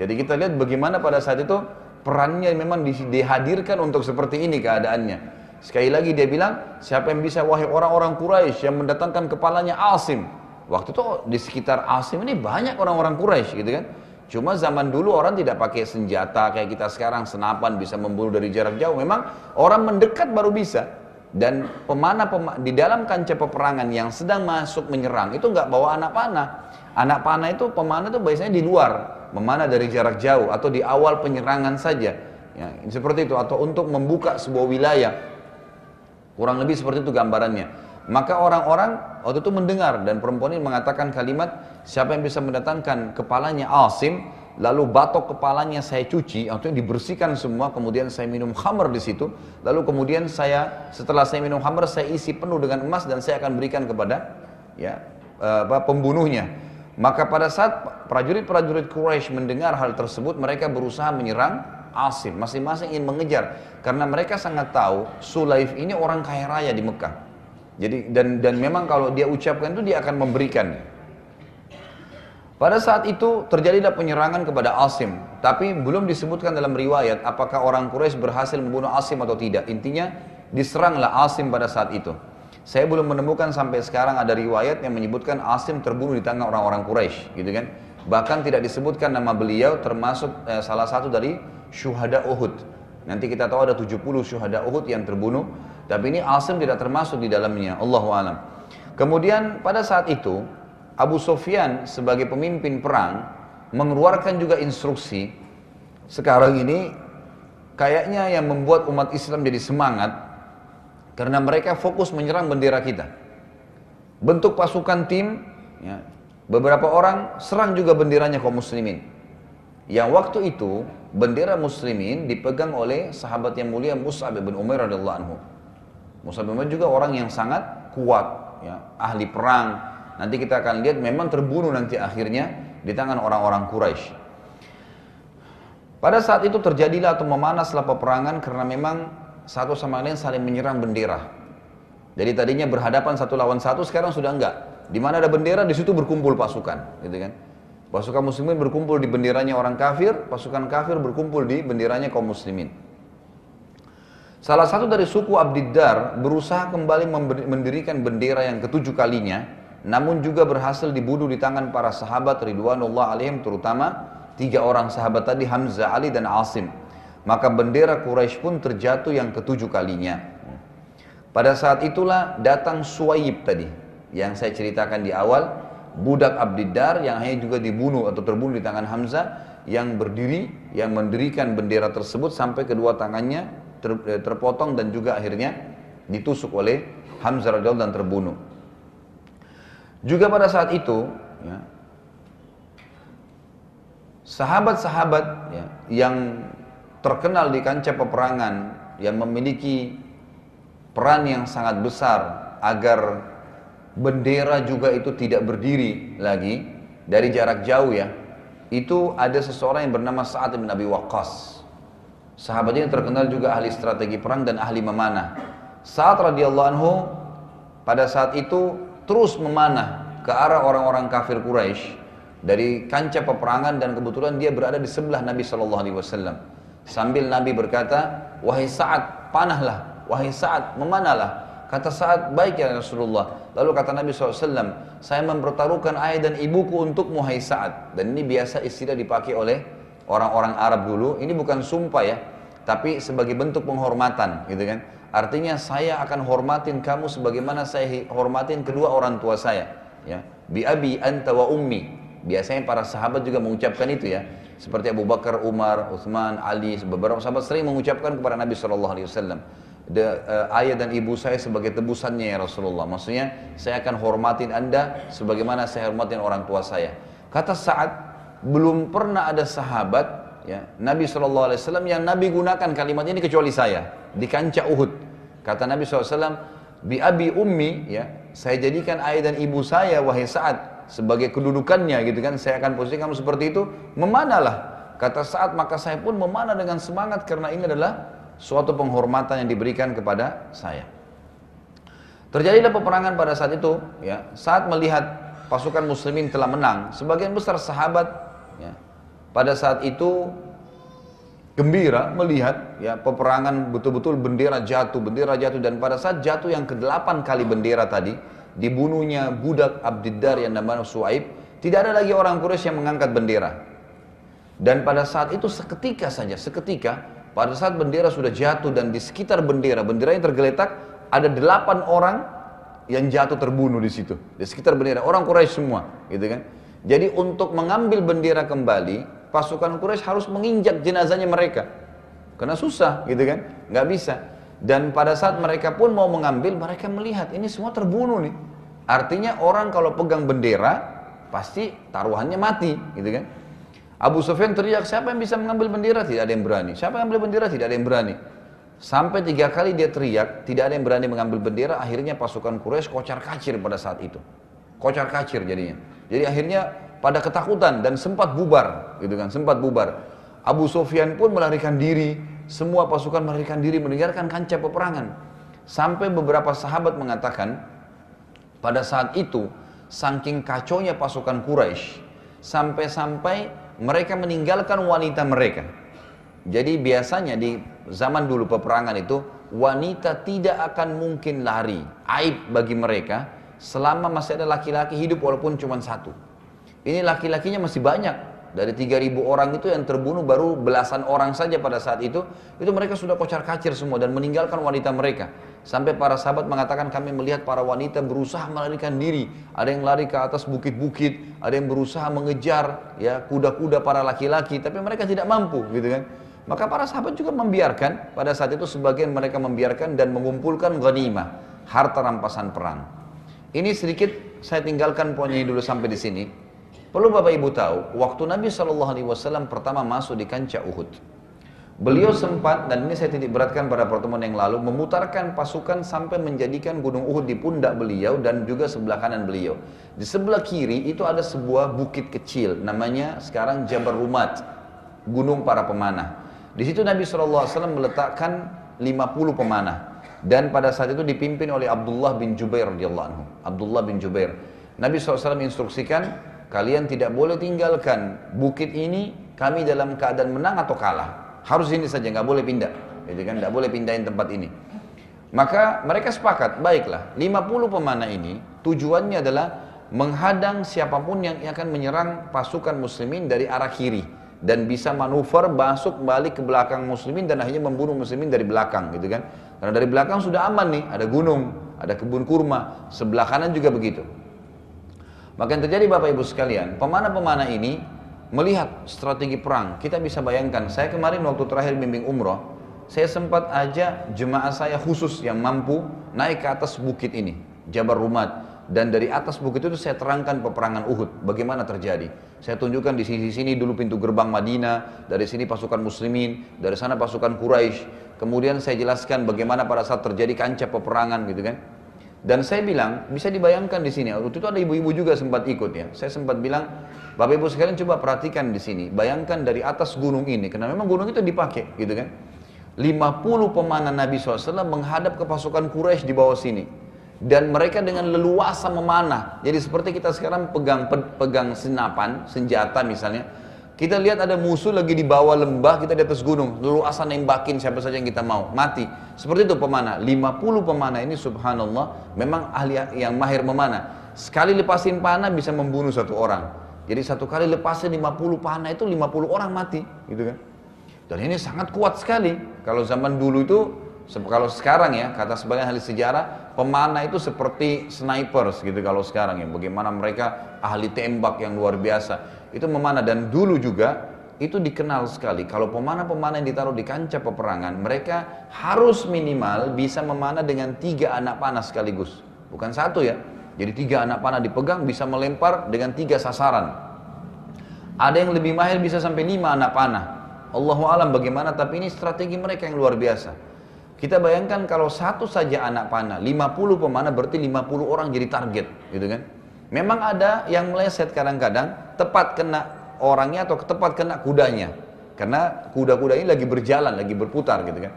Jadi kita lihat bagaimana pada saat itu perannya memang dihadirkan untuk seperti ini keadaannya. Sekali lagi dia bilang, siapa yang bisa wahai orang-orang Quraisy yang mendatangkan kepalanya Asim. Waktu itu di sekitar Asim ini banyak orang-orang Quraisy gitu kan. Cuma zaman dulu orang tidak pakai senjata kayak kita sekarang senapan bisa membunuh dari jarak jauh. Memang orang mendekat baru bisa. Dan pemana, pemana di dalam kancah peperangan yang sedang masuk menyerang itu nggak bawa anak panah. Anak panah itu pemana itu biasanya di luar, memanah dari jarak jauh atau di awal penyerangan saja. Ya, seperti itu atau untuk membuka sebuah wilayah Kurang lebih seperti itu gambarannya. Maka orang-orang waktu itu mendengar dan perempuan ini mengatakan kalimat siapa yang bisa mendatangkan kepalanya Asim lalu batok kepalanya saya cuci atau dibersihkan semua kemudian saya minum khamr di situ lalu kemudian saya setelah saya minum khamr saya isi penuh dengan emas dan saya akan berikan kepada ya apa pembunuhnya maka pada saat prajurit-prajurit Quraisy mendengar hal tersebut mereka berusaha menyerang Asim, masing-masing ingin mengejar karena mereka sangat tahu Sulaif ini orang kaya raya di Mekah. Jadi dan dan memang kalau dia ucapkan itu dia akan memberikan. Pada saat itu terjadilah penyerangan kepada Asim, tapi belum disebutkan dalam riwayat apakah orang Quraisy berhasil membunuh Asim atau tidak. Intinya diseranglah Asim pada saat itu. Saya belum menemukan sampai sekarang ada riwayat yang menyebutkan Asim terbunuh di tangan orang-orang Quraisy, gitu kan? Bahkan tidak disebutkan nama beliau termasuk eh, salah satu dari syuhada Uhud. Nanti kita tahu ada 70 syuhada Uhud yang terbunuh, tapi ini Asim tidak termasuk di dalamnya. Allahu alam. Kemudian pada saat itu Abu Sofyan sebagai pemimpin perang mengeluarkan juga instruksi sekarang ini kayaknya yang membuat umat Islam jadi semangat karena mereka fokus menyerang bendera kita. Bentuk pasukan tim, ya, beberapa orang serang juga benderanya kaum muslimin. Yang waktu itu bendera muslimin dipegang oleh sahabat yang mulia Mus'ab bin Umair radhiyallahu anhu. Mus'ab bin Umair juga orang yang sangat kuat, ya, ahli perang. Nanti kita akan lihat memang terbunuh nanti akhirnya di tangan orang-orang Quraisy. Pada saat itu terjadilah atau memanaslah peperangan karena memang satu sama lain saling menyerang bendera. Jadi tadinya berhadapan satu lawan satu, sekarang sudah enggak. Di mana ada bendera, di situ berkumpul pasukan, gitu kan? Pasukan muslimin berkumpul di benderanya orang kafir, pasukan kafir berkumpul di benderanya kaum muslimin. Salah satu dari suku Abdiddar berusaha kembali mendirikan bendera yang ketujuh kalinya, namun juga berhasil dibunuh di tangan para sahabat Ridwanullah alaihim terutama tiga orang sahabat tadi Hamzah, Ali dan Asim. Maka bendera Quraisy pun terjatuh yang ketujuh kalinya. Pada saat itulah datang Suwaib tadi yang saya ceritakan di awal budak Abdiddar yang hanya juga dibunuh atau terbunuh di tangan Hamzah yang berdiri yang mendirikan bendera tersebut sampai kedua tangannya ter, eh, terpotong dan juga akhirnya ditusuk oleh Hamzah radhiyallahu dan terbunuh. Juga pada saat itu ya, sahabat-sahabat ya, yang terkenal di kancah peperangan yang memiliki peran yang sangat besar agar bendera juga itu tidak berdiri lagi dari jarak jauh ya. Itu ada seseorang yang bernama Sa'ad bin Abi Waqqas. Sahabat ini terkenal juga ahli strategi perang dan ahli memanah. Saat radhiyallahu anhu pada saat itu terus memanah ke arah orang-orang kafir Quraisy dari kancah peperangan dan kebetulan dia berada di sebelah Nabi Shallallahu Alaihi Wasallam. Sambil Nabi berkata, wahai Sa'ad, panahlah, wahai Sa'ad, memanalah. Kata saat baik ya Rasulullah. Lalu kata Nabi SAW, saya mempertaruhkan ayah dan ibuku untuk muhai saat. Dan ini biasa istilah dipakai oleh orang-orang Arab dulu. Ini bukan sumpah ya, tapi sebagai bentuk penghormatan gitu kan. Artinya saya akan hormatin kamu sebagaimana saya hormatin kedua orang tua saya. Ya, bi abi anta wa ummi. Biasanya para sahabat juga mengucapkan itu ya. Seperti Abu Bakar, Umar, Uthman, Ali, beberapa sahabat sering mengucapkan kepada Nabi SAW de, uh, ayah dan ibu saya sebagai tebusannya ya Rasulullah. Maksudnya saya akan hormatin anda sebagaimana saya hormatin orang tua saya. Kata saat belum pernah ada sahabat ya Nabi Shallallahu Alaihi Wasallam yang Nabi gunakan kalimat ini kecuali saya di kancah Uhud. Kata Nabi SAW, bi abi ummi ya saya jadikan ayah dan ibu saya wahai saat sebagai kedudukannya gitu kan. Saya akan posisikan kamu seperti itu memanalah. Kata saat maka saya pun memanah dengan semangat karena ini adalah suatu penghormatan yang diberikan kepada saya. Terjadilah peperangan pada saat itu, ya, saat melihat pasukan muslimin telah menang, sebagian besar sahabat ya, pada saat itu gembira melihat ya peperangan betul-betul bendera jatuh, bendera jatuh dan pada saat jatuh yang ke-8 kali bendera tadi, dibunuhnya budak Abdiddar yang namanya Suaib, tidak ada lagi orang Quraisy yang mengangkat bendera. Dan pada saat itu seketika saja, seketika pada saat bendera sudah jatuh dan di sekitar bendera, bendera yang tergeletak, ada delapan orang yang jatuh terbunuh di situ. Di sekitar bendera, orang Quraisy semua, gitu kan. Jadi untuk mengambil bendera kembali, pasukan Quraisy harus menginjak jenazahnya mereka. Karena susah gitu kan, nggak bisa. Dan pada saat mereka pun mau mengambil, mereka melihat ini semua terbunuh nih. Artinya orang kalau pegang bendera, pasti taruhannya mati gitu kan. Abu Sufyan teriak, siapa yang bisa mengambil bendera? Tidak ada yang berani. Siapa yang ambil bendera? Tidak ada yang berani. Sampai tiga kali dia teriak, tidak ada yang berani mengambil bendera, akhirnya pasukan Quraisy kocar kacir pada saat itu. Kocar kacir jadinya. Jadi akhirnya pada ketakutan dan sempat bubar, gitu kan, sempat bubar. Abu Sufyan pun melarikan diri, semua pasukan melarikan diri meninggalkan kancah peperangan. Sampai beberapa sahabat mengatakan, pada saat itu, saking kaconya pasukan Quraisy, sampai-sampai mereka meninggalkan wanita mereka. Jadi biasanya di zaman dulu peperangan itu, wanita tidak akan mungkin lari, aib bagi mereka, selama masih ada laki-laki hidup walaupun cuma satu. Ini laki-lakinya masih banyak. Dari 3000 orang itu yang terbunuh baru belasan orang saja pada saat itu. Itu mereka sudah kocar kacir semua dan meninggalkan wanita mereka. Sampai para sahabat mengatakan kami melihat para wanita berusaha melarikan diri. Ada yang lari ke atas bukit-bukit, ada yang berusaha mengejar ya kuda-kuda para laki-laki, tapi mereka tidak mampu gitu kan. Maka para sahabat juga membiarkan, pada saat itu sebagian mereka membiarkan dan mengumpulkan ghanimah, harta rampasan perang. Ini sedikit saya tinggalkan poinnya dulu sampai di sini. Perlu Bapak Ibu tahu, waktu Nabi Wasallam pertama masuk di kancah Uhud, beliau sempat dan ini saya titik beratkan pada pertemuan yang lalu memutarkan pasukan sampai menjadikan Gunung Uhud di pundak beliau dan juga sebelah kanan beliau. Di sebelah kiri itu ada sebuah bukit kecil, namanya sekarang Jabal Rumat, Gunung para pemanah. Di situ Nabi Wasallam meletakkan 50 pemanah dan pada saat itu dipimpin oleh Abdullah bin Jubair radhiyallahu anhu. Abdullah bin Jubair. Nabi SAW instruksikan Kalian tidak boleh tinggalkan bukit ini kami dalam keadaan menang atau kalah. Harus ini saja, nggak boleh pindah. Jadi kan, nggak boleh pindahin tempat ini. Maka mereka sepakat, baiklah, 50 pemanah ini tujuannya adalah menghadang siapa pun yang akan menyerang pasukan muslimin dari arah kiri dan bisa manuver masuk balik ke belakang muslimin dan akhirnya membunuh muslimin dari belakang gitu kan. Karena dari belakang sudah aman nih, ada gunung, ada kebun kurma, sebelah kanan juga begitu. Maka yang terjadi Bapak Ibu sekalian, pemanah-pemanah ini melihat strategi perang. Kita bisa bayangkan, saya kemarin waktu terakhir bimbing umroh, saya sempat aja jemaah saya khusus yang mampu naik ke atas bukit ini, Jabar Rumat. Dan dari atas bukit itu saya terangkan peperangan Uhud, bagaimana terjadi. Saya tunjukkan di sisi sini dulu pintu gerbang Madinah, dari sini pasukan muslimin, dari sana pasukan Quraisy. Kemudian saya jelaskan bagaimana pada saat terjadi kancah peperangan gitu kan. Dan saya bilang, bisa dibayangkan di sini, waktu itu ada ibu-ibu juga sempat ikut ya. Saya sempat bilang, Bapak Ibu sekalian coba perhatikan di sini, bayangkan dari atas gunung ini, karena memang gunung itu dipakai gitu kan. 50 pemanah Nabi SAW menghadap ke pasukan Quraisy di bawah sini. Dan mereka dengan leluasa memanah. Jadi seperti kita sekarang pegang pegang senapan, senjata misalnya, kita lihat ada musuh lagi di bawah lembah, kita di atas gunung. Lalu asal nembakin siapa saja yang kita mau. Mati. Seperti itu pemanah. 50 pemanah ini subhanallah memang ahli yang mahir memanah. Sekali lepasin panah bisa membunuh satu orang. Jadi satu kali lepasin 50 panah itu 50 orang mati. Gitu kan. Dan ini sangat kuat sekali. Kalau zaman dulu itu, kalau sekarang ya, kata sebagian ahli sejarah, pemanah itu seperti snipers gitu kalau sekarang ya. Bagaimana mereka ahli tembak yang luar biasa itu memanah. Dan dulu juga itu dikenal sekali. Kalau pemanah-pemanah yang ditaruh di kancah peperangan mereka harus minimal bisa memanah dengan tiga anak panah sekaligus. Bukan satu ya. Jadi tiga anak panah dipegang bisa melempar dengan tiga sasaran. Ada yang lebih mahir bisa sampai lima anak panah. Allahu alam bagaimana tapi ini strategi mereka yang luar biasa. Kita bayangkan kalau satu saja anak panah 50 pemanah berarti 50 orang jadi target gitu kan? Memang ada yang meleset kadang-kadang tepat kena orangnya atau tepat kena kudanya. Karena kuda-kuda ini lagi berjalan, lagi berputar gitu kan.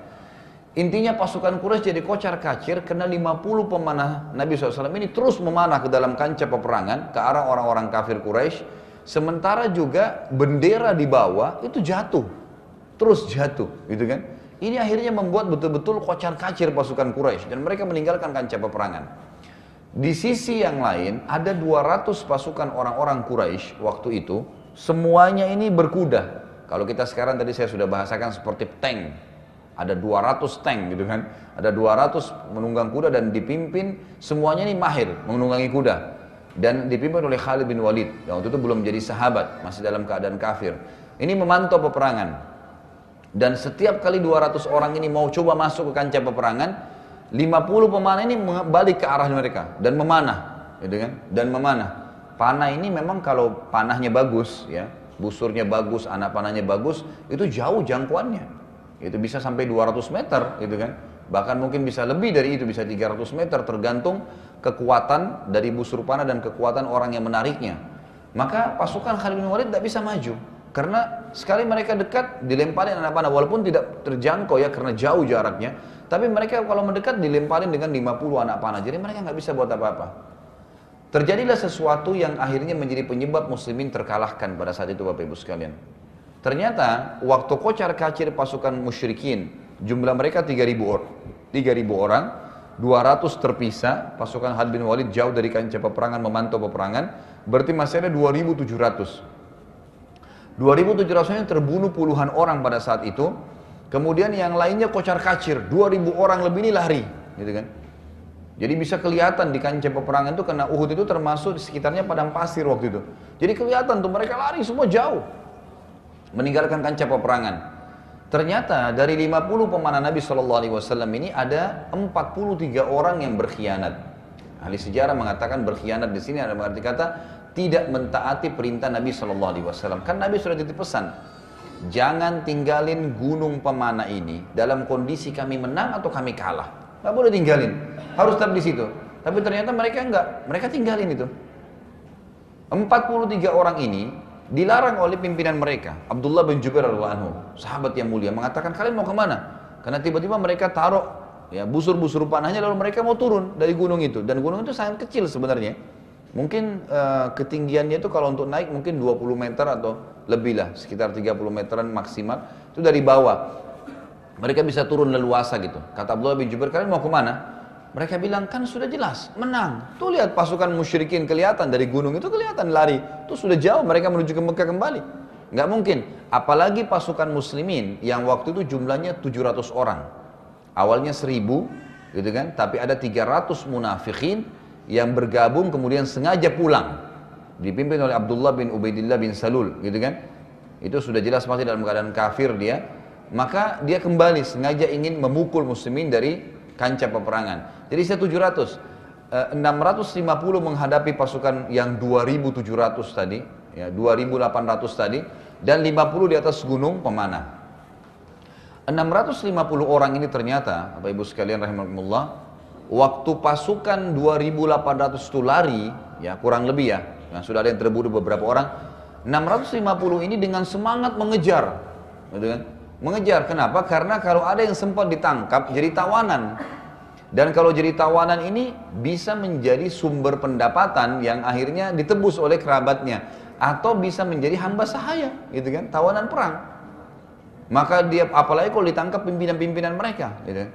Intinya pasukan Quraisy jadi kocar kacir karena 50 pemanah Nabi SAW ini terus memanah ke dalam kancah peperangan ke arah orang-orang kafir Quraisy. Sementara juga bendera di bawah itu jatuh. terus jatuh, gitu kan? Ini akhirnya membuat betul-betul kocar kacir pasukan Quraisy dan mereka meninggalkan kancah peperangan. Di sisi yang lain ada 200 pasukan orang-orang Quraisy waktu itu semuanya ini berkuda. Kalau kita sekarang tadi saya sudah bahasakan seperti tank. Ada 200 tank gitu kan. Ada 200 menunggang kuda dan dipimpin semuanya ini mahir menunggangi kuda. Dan dipimpin oleh Khalid bin Walid. Yang waktu itu belum jadi sahabat, masih dalam keadaan kafir. Ini memantau peperangan. Dan setiap kali 200 orang ini mau coba masuk ke kancah peperangan, 50 pemanah ini balik ke arah mereka dan memanah, gitu kan? Dan memanah. Panah ini memang kalau panahnya bagus, ya, busurnya bagus, anak panahnya bagus, itu jauh jangkauannya. Itu bisa sampai 200 meter, gitu kan? Bahkan mungkin bisa lebih dari itu, bisa 300 meter, tergantung kekuatan dari busur panah dan kekuatan orang yang menariknya. Maka pasukan Khalid bin Walid tidak bisa maju. Karena sekali mereka dekat dilemparin anak panah walaupun tidak terjangkau ya karena jauh jaraknya. Tapi mereka kalau mendekat dilemparin dengan 50 anak panah. Jadi mereka nggak bisa buat apa-apa. Terjadilah sesuatu yang akhirnya menjadi penyebab muslimin terkalahkan pada saat itu Bapak Ibu sekalian. Ternyata waktu kocar kacir pasukan musyrikin, jumlah mereka 3000 orang. 3000 orang, 200 terpisah, pasukan Had bin Walid jauh dari kancah peperangan memantau peperangan, berarti masih ada 2700. 2700 terbunuh puluhan orang pada saat itu. Kemudian yang lainnya kocar kacir, 2000 orang lebih ini lari, gitu kan. Jadi bisa kelihatan di kancah peperangan itu karena Uhud itu termasuk di sekitarnya padang pasir waktu itu. Jadi kelihatan tuh mereka lari semua jauh. Meninggalkan kancah peperangan. Ternyata dari 50 pemanah Nabi Shallallahu Alaihi Wasallam ini ada 43 orang yang berkhianat. Ahli sejarah mengatakan berkhianat di sini ada berarti kata tidak mentaati perintah Nabi Shallallahu Alaihi Wasallam. Kan Nabi sudah titip pesan, jangan tinggalin gunung pemana ini dalam kondisi kami menang atau kami kalah. Gak boleh tinggalin, harus tetap di situ. Tapi ternyata mereka enggak, mereka tinggalin itu. 43 orang ini dilarang oleh pimpinan mereka. Abdullah bin Jubair radhiallahu sahabat yang mulia mengatakan kalian mau ke mana? Karena tiba-tiba mereka taruh ya busur-busur panahnya lalu mereka mau turun dari gunung itu dan gunung itu sangat kecil sebenarnya Mungkin uh, ketinggiannya itu kalau untuk naik mungkin 20 meter atau lebih lah, sekitar 30 meteran maksimal. Itu dari bawah. Mereka bisa turun leluasa gitu. Kata Abdullah bin Jubair, kalian mau ke mana? Mereka bilang, kan sudah jelas, menang. Tuh lihat pasukan musyrikin kelihatan dari gunung itu kelihatan lari. Itu sudah jauh mereka menuju ke Mekah kembali. Nggak mungkin. Apalagi pasukan muslimin yang waktu itu jumlahnya 700 orang. Awalnya 1000 gitu kan, tapi ada 300 munafikin yang bergabung kemudian sengaja pulang. Dipimpin oleh Abdullah bin Ubaidillah bin Salul gitu kan? Itu sudah jelas pasti dalam keadaan kafir dia. Maka dia kembali sengaja ingin memukul muslimin dari kancah peperangan. Jadi saya 700 650 menghadapi pasukan yang 2700 tadi ya 2800 tadi dan 50 di atas gunung pemanah. 650 orang ini ternyata Bapak Ibu sekalian rahimahumullah waktu pasukan 2800 itu lari, ya kurang lebih ya, yang sudah ada yang terbunuh beberapa orang, 650 ini dengan semangat mengejar, gitu kan? Mengejar, kenapa? Karena kalau ada yang sempat ditangkap jadi tawanan. Dan kalau jadi tawanan ini bisa menjadi sumber pendapatan yang akhirnya ditebus oleh kerabatnya atau bisa menjadi hamba sahaya, gitu kan? Tawanan perang. Maka dia apalagi kalau ditangkap pimpinan-pimpinan mereka, gitu kan?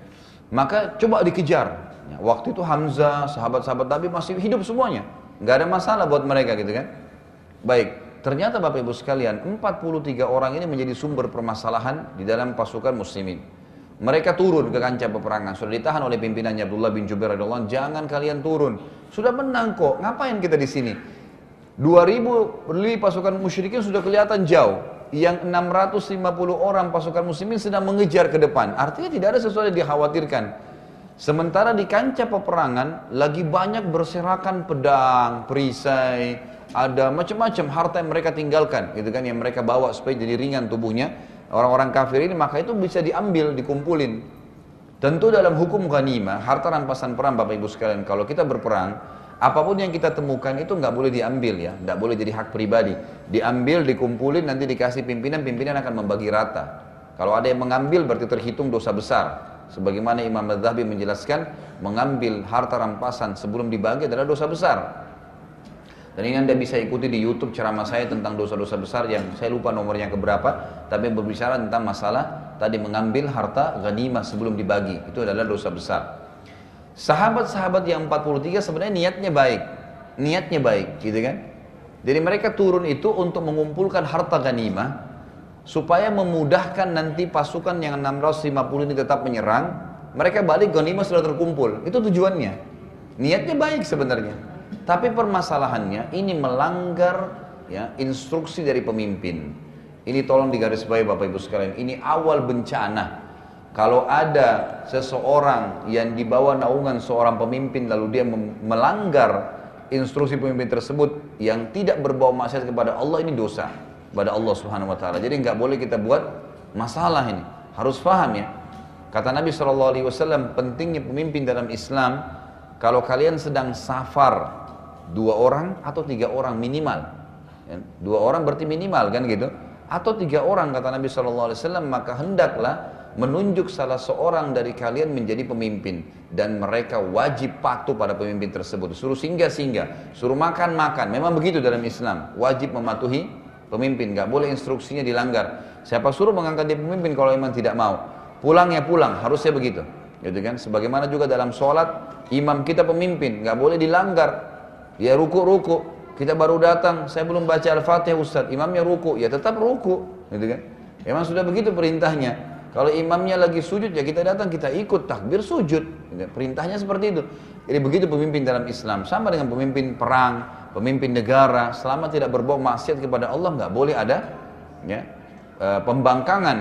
Maka coba dikejar, Ya, waktu itu Hamzah, sahabat-sahabat Nabi masih hidup semuanya. Nggak ada masalah buat mereka gitu kan. Baik, ternyata Bapak Ibu sekalian, 43 orang ini menjadi sumber permasalahan di dalam pasukan muslimin. Mereka turun ke kancah peperangan, sudah ditahan oleh pimpinannya Abdullah bin Jubair radhiyallahu jangan kalian turun. Sudah menang kok, ngapain kita di sini? 2000 lebih pasukan musyrikin sudah kelihatan jauh. Yang 650 orang pasukan muslimin sedang mengejar ke depan. Artinya tidak ada sesuatu yang dikhawatirkan. Sementara di kancah peperangan lagi banyak berserakan pedang, perisai, ada macam-macam harta yang mereka tinggalkan, gitu kan, yang mereka bawa supaya jadi ringan tubuhnya. Orang-orang kafir ini maka itu bisa diambil, dikumpulin. Tentu dalam hukum ghanimah, harta rampasan perang Bapak Ibu sekalian, kalau kita berperang, apa pun yang kita temukan itu nggak boleh diambil ya, nggak boleh jadi hak pribadi. Diambil, dikumpulin, nanti dikasih pimpinan, pimpinan akan membagi rata. Kalau ada yang mengambil berarti terhitung dosa besar. Sebagaimana Imam Madhabi menjelaskan, mengambil harta rampasan sebelum dibagi adalah dosa besar. Dan ini Anda bisa ikuti di YouTube ceramah saya tentang dosa-dosa besar yang saya lupa nomornya keberapa, tapi berbicara tentang masalah tadi mengambil harta ghanimah sebelum dibagi. Itu adalah dosa besar. Sahabat-sahabat yang 43 sebenarnya niatnya baik. Niatnya baik, gitu kan? Jadi mereka turun itu untuk mengumpulkan harta ghanimah supaya memudahkan nanti pasukan yang 650 ini tetap menyerang, mereka balik ghanimah sudah terkumpul. Itu tujuannya. Niatnya baik sebenarnya. Tapi permasalahannya ini melanggar ya instruksi dari pemimpin. Ini tolong digarisbawahi Bapak Ibu sekalian. Ini awal bencana. Kalau ada seseorang yang di bawah naungan seorang pemimpin lalu dia melanggar instruksi pemimpin tersebut yang tidak berbau maksiat kepada Allah ini dosa kepada Allah Subhanahu wa taala. Jadi nggak boleh kita buat masalah ini. Harus paham ya. Kata Nabi SAW pentingnya pemimpin dalam Islam kalau kalian sedang safar dua orang atau tiga orang minimal. Ya, dua orang berarti minimal kan gitu. Atau tiga orang kata Nabi SAW maka hendaklah menunjuk salah seorang dari kalian menjadi pemimpin dan mereka wajib patuh pada pemimpin tersebut. Suruh singgah singgah, suruh makan makan. Memang begitu dalam Islam, wajib mematuhi pemimpin, nggak boleh instruksinya dilanggar. Siapa suruh mengangkat dia pemimpin kalau memang tidak mau, pulang ya pulang, harusnya begitu. Gitu kan? Sebagaimana juga dalam sholat, imam kita pemimpin, nggak boleh dilanggar. Ya ruku-ruku. Kita baru datang, saya belum baca Al-Fatihah Ustaz. Imamnya ruku, ya tetap ruku. Gitu kan? Memang sudah begitu perintahnya. Kalau imamnya lagi sujud, ya kita datang, kita ikut takbir sujud. Gitu. Perintahnya seperti itu. Jadi begitu pemimpin dalam Islam. Sama dengan pemimpin perang, pemimpin negara. Selama tidak berbau maksiat kepada Allah, nggak boleh ada ya, e, pembangkangan.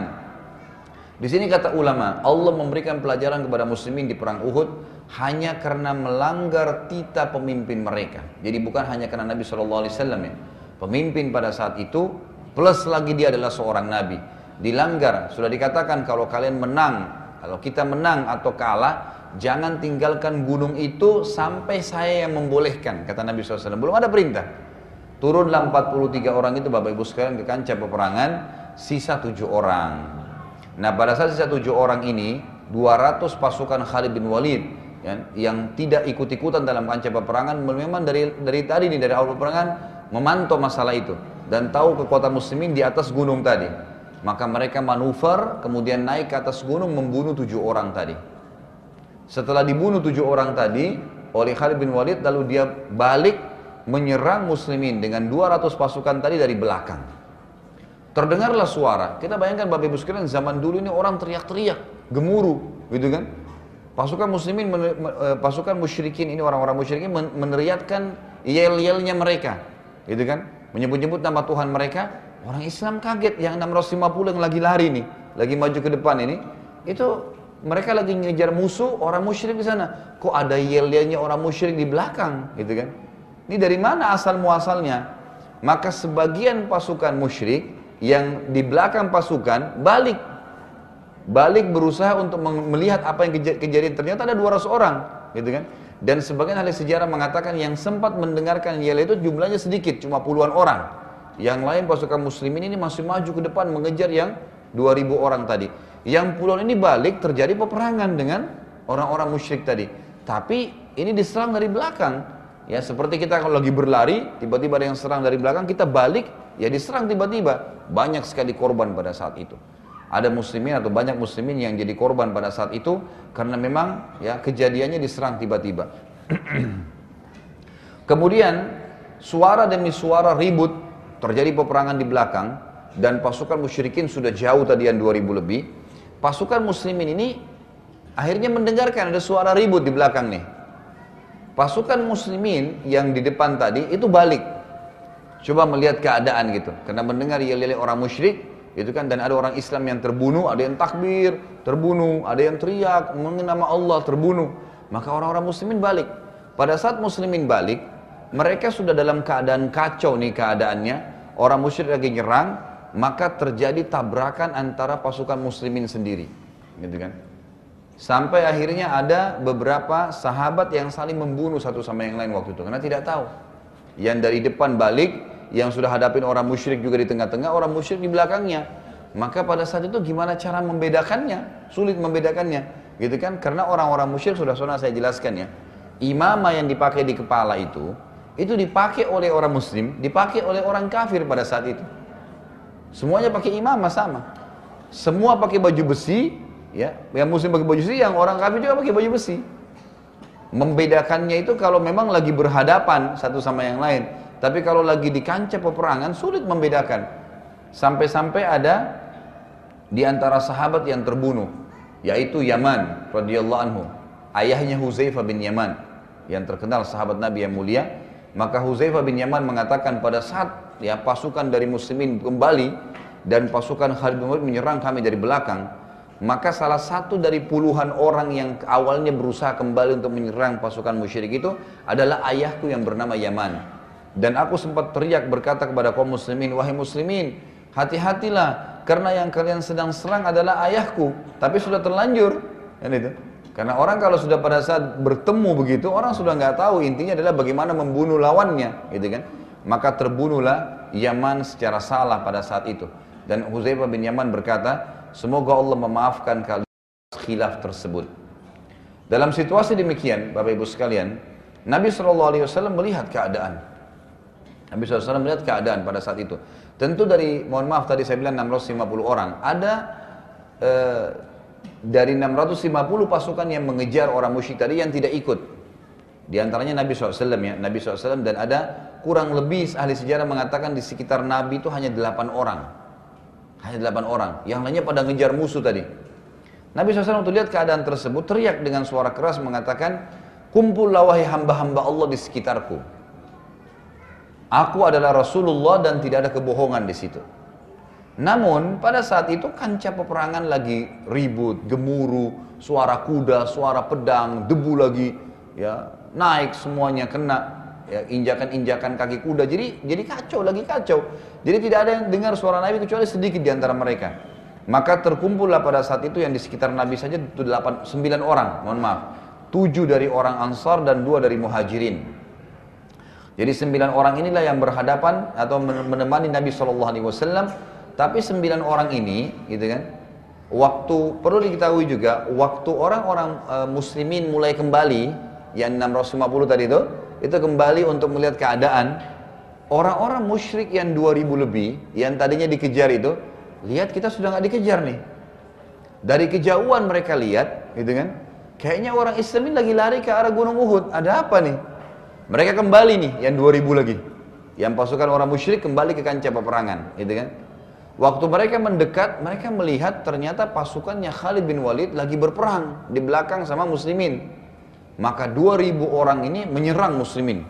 Di sini kata ulama, Allah memberikan pelajaran kepada muslimin di perang Uhud hanya karena melanggar tita pemimpin mereka. Jadi bukan hanya karena Nabi Wasallam ya. Pemimpin pada saat itu plus lagi dia adalah seorang nabi. Dilanggar. Sudah dikatakan kalau kalian menang, kalau kita menang atau kalah, jangan tinggalkan gunung itu sampai saya yang membolehkan. Kata Nabi SAW. Belum ada perintah. Turunlah 43 orang itu Bapak Ibu sekalian ke kancah peperangan, sisa tujuh orang. Nah pada saat sisa tujuh orang ini, 200 pasukan Khalid bin Walid ya, yang tidak ikut-ikutan dalam kancah peperangan memang dari dari tadi nih dari awal peperangan memantau masalah itu dan tahu kekuatan muslimin di atas gunung tadi maka mereka manuver kemudian naik ke atas gunung membunuh tujuh orang tadi setelah dibunuh tujuh orang tadi oleh Khalid bin Walid lalu dia balik menyerang muslimin dengan 200 pasukan tadi dari belakang terdengarlah suara kita bayangkan Bapak Ibu sekalian zaman dulu ini orang teriak-teriak gemuruh gitu kan Pasukan muslimin, eh, pasukan musyrikin ini orang-orang musyrikin meneriakkan yel-yelnya mereka. Gitu kan? Menyebut-nyebut nama Tuhan mereka. Orang Islam kaget yang 650 yang lagi lari nih, lagi maju ke depan ini. Itu mereka lagi ngejar musuh orang musyrik di sana. Kok ada yel-yelnya orang musyrik di belakang, gitu kan? Ini dari mana asal muasalnya? Maka sebagian pasukan musyrik yang di belakang pasukan balik. Balik berusaha untuk melihat apa yang kejadian. Ternyata ada 200 orang. Gitu kan? Dan sebagian ahli sejarah mengatakan yang sempat mendengarkan yel itu jumlahnya sedikit cuma puluhan orang. Yang lain pasukan muslimin ini masih maju ke depan mengejar yang 2000 orang tadi yang puluhan ini balik terjadi peperangan dengan orang-orang musyrik tadi tapi ini diserang dari belakang ya seperti kita kalau lagi berlari tiba-tiba ada yang serang dari belakang kita balik ya diserang tiba-tiba banyak sekali korban pada saat itu ada muslimin atau banyak muslimin yang jadi korban pada saat itu karena memang ya kejadiannya diserang tiba-tiba. *clears throat* Kemudian suara demi suara ribut terjadi peperangan di belakang dan pasukan musyrikin sudah jauh tadi yang 2000 lebih. Pasukan muslimin ini akhirnya mendengarkan ada suara ribut di belakang nih. Pasukan muslimin yang di depan tadi itu balik. Coba melihat keadaan gitu. Karena mendengar yel-yel orang musyrik, itu kan dan ada orang Islam yang terbunuh, ada yang takbir, terbunuh, ada yang teriak mengenai nama Allah terbunuh. Maka orang-orang muslimin balik. Pada saat muslimin balik, mereka sudah dalam keadaan kacau nih keadaannya. Orang musyrik lagi nyerang, maka terjadi tabrakan antara pasukan muslimin sendiri. Gitu kan? Sampai akhirnya ada beberapa sahabat yang saling membunuh satu sama yang lain waktu itu karena tidak tahu. Yang dari depan balik, yang sudah hadapin orang musyrik juga di tengah-tengah, orang musyrik di belakangnya. Maka pada saat itu gimana cara membedakannya? Sulit membedakannya. Gitu kan? Karena orang-orang musyrik sudah sudah saya jelaskan ya. Imamah yang dipakai di kepala itu, itu dipakai oleh orang muslim, dipakai oleh orang kafir pada saat itu. Semuanya pakai imamah sama. Semua pakai baju besi, ya. Yang muslim pakai baju besi, yang orang kafir juga pakai baju besi. Membedakannya itu kalau memang lagi berhadapan satu sama yang lain. Tapi kalau lagi di kancah peperangan sulit membedakan. Sampai-sampai ada di antara sahabat yang terbunuh, yaitu Yaman radhiyallahu anhu, ayahnya Huzaifah bin Yaman yang terkenal sahabat Nabi yang mulia. Maka Huzaifah bin Yaman mengatakan pada saat ya pasukan dari muslimin kembali dan pasukan Khalid bin Walid menyerang kami dari belakang, maka salah satu dari puluhan orang yang awalnya berusaha kembali untuk menyerang pasukan musyrik itu adalah ayahku yang bernama Yaman. Dan aku sempat teriak berkata kepada kaum muslimin, wahai muslimin, hati-hatilah karena yang kalian sedang serang adalah ayahku, tapi sudah terlanjur. Kan itu. Karena orang kalau sudah pada saat bertemu begitu, orang sudah nggak tahu intinya adalah bagaimana membunuh lawannya, gitu kan? Maka terbunuhlah Yaman secara salah pada saat itu. Dan Huzaifah bin Yaman berkata, Semoga Allah memaafkan kalian khilaf tersebut. Dalam situasi demikian, Bapak Ibu sekalian, Nabi SAW melihat keadaan. Nabi SAW melihat keadaan pada saat itu. Tentu dari, mohon maaf tadi saya bilang 650 orang, ada eh, dari 650 pasukan yang mengejar orang musyrik tadi yang tidak ikut. Di antaranya Nabi SAW ya, Nabi SAW dan ada kurang lebih ahli sejarah mengatakan di sekitar Nabi itu hanya 8 orang. Hanya delapan orang. Yang lainnya pada ngejar musuh tadi. Nabi SAW waktu lihat keadaan tersebut teriak dengan suara keras mengatakan, Kumpullah wahai hamba-hamba Allah di sekitarku. Aku adalah Rasulullah dan tidak ada kebohongan di situ. Namun pada saat itu kancah peperangan lagi ribut, gemuruh, suara kuda, suara pedang, debu lagi, ya naik semuanya kena ya, injakan-injakan kaki kuda. Jadi jadi kacau lagi kacau. Jadi tidak ada yang dengar suara Nabi kecuali sedikit di antara mereka. Maka terkumpullah pada saat itu yang di sekitar Nabi saja itu delapan, sembilan orang, mohon maaf. Tujuh dari orang Ansar dan dua dari Muhajirin. Jadi sembilan orang inilah yang berhadapan atau menemani Nabi Wasallam. Tapi sembilan orang ini, gitu kan, waktu perlu diketahui juga, waktu orang-orang e, Muslimin mulai kembali, yang 650 tadi itu, itu kembali untuk melihat keadaan. Orang-orang musyrik yang 2000 lebih yang tadinya dikejar itu lihat kita sudah nggak dikejar nih. Dari kejauhan mereka lihat gitu kan? Kayaknya orang Islam ini lagi lari ke arah gunung Uhud. Ada apa nih? Mereka kembali nih yang 2000 lagi. Yang pasukan orang musyrik kembali ke kancah peperangan gitu kan? Waktu mereka mendekat, mereka melihat ternyata pasukannya Khalid bin Walid lagi berperang di belakang sama muslimin. Maka 2000 orang ini menyerang muslimin.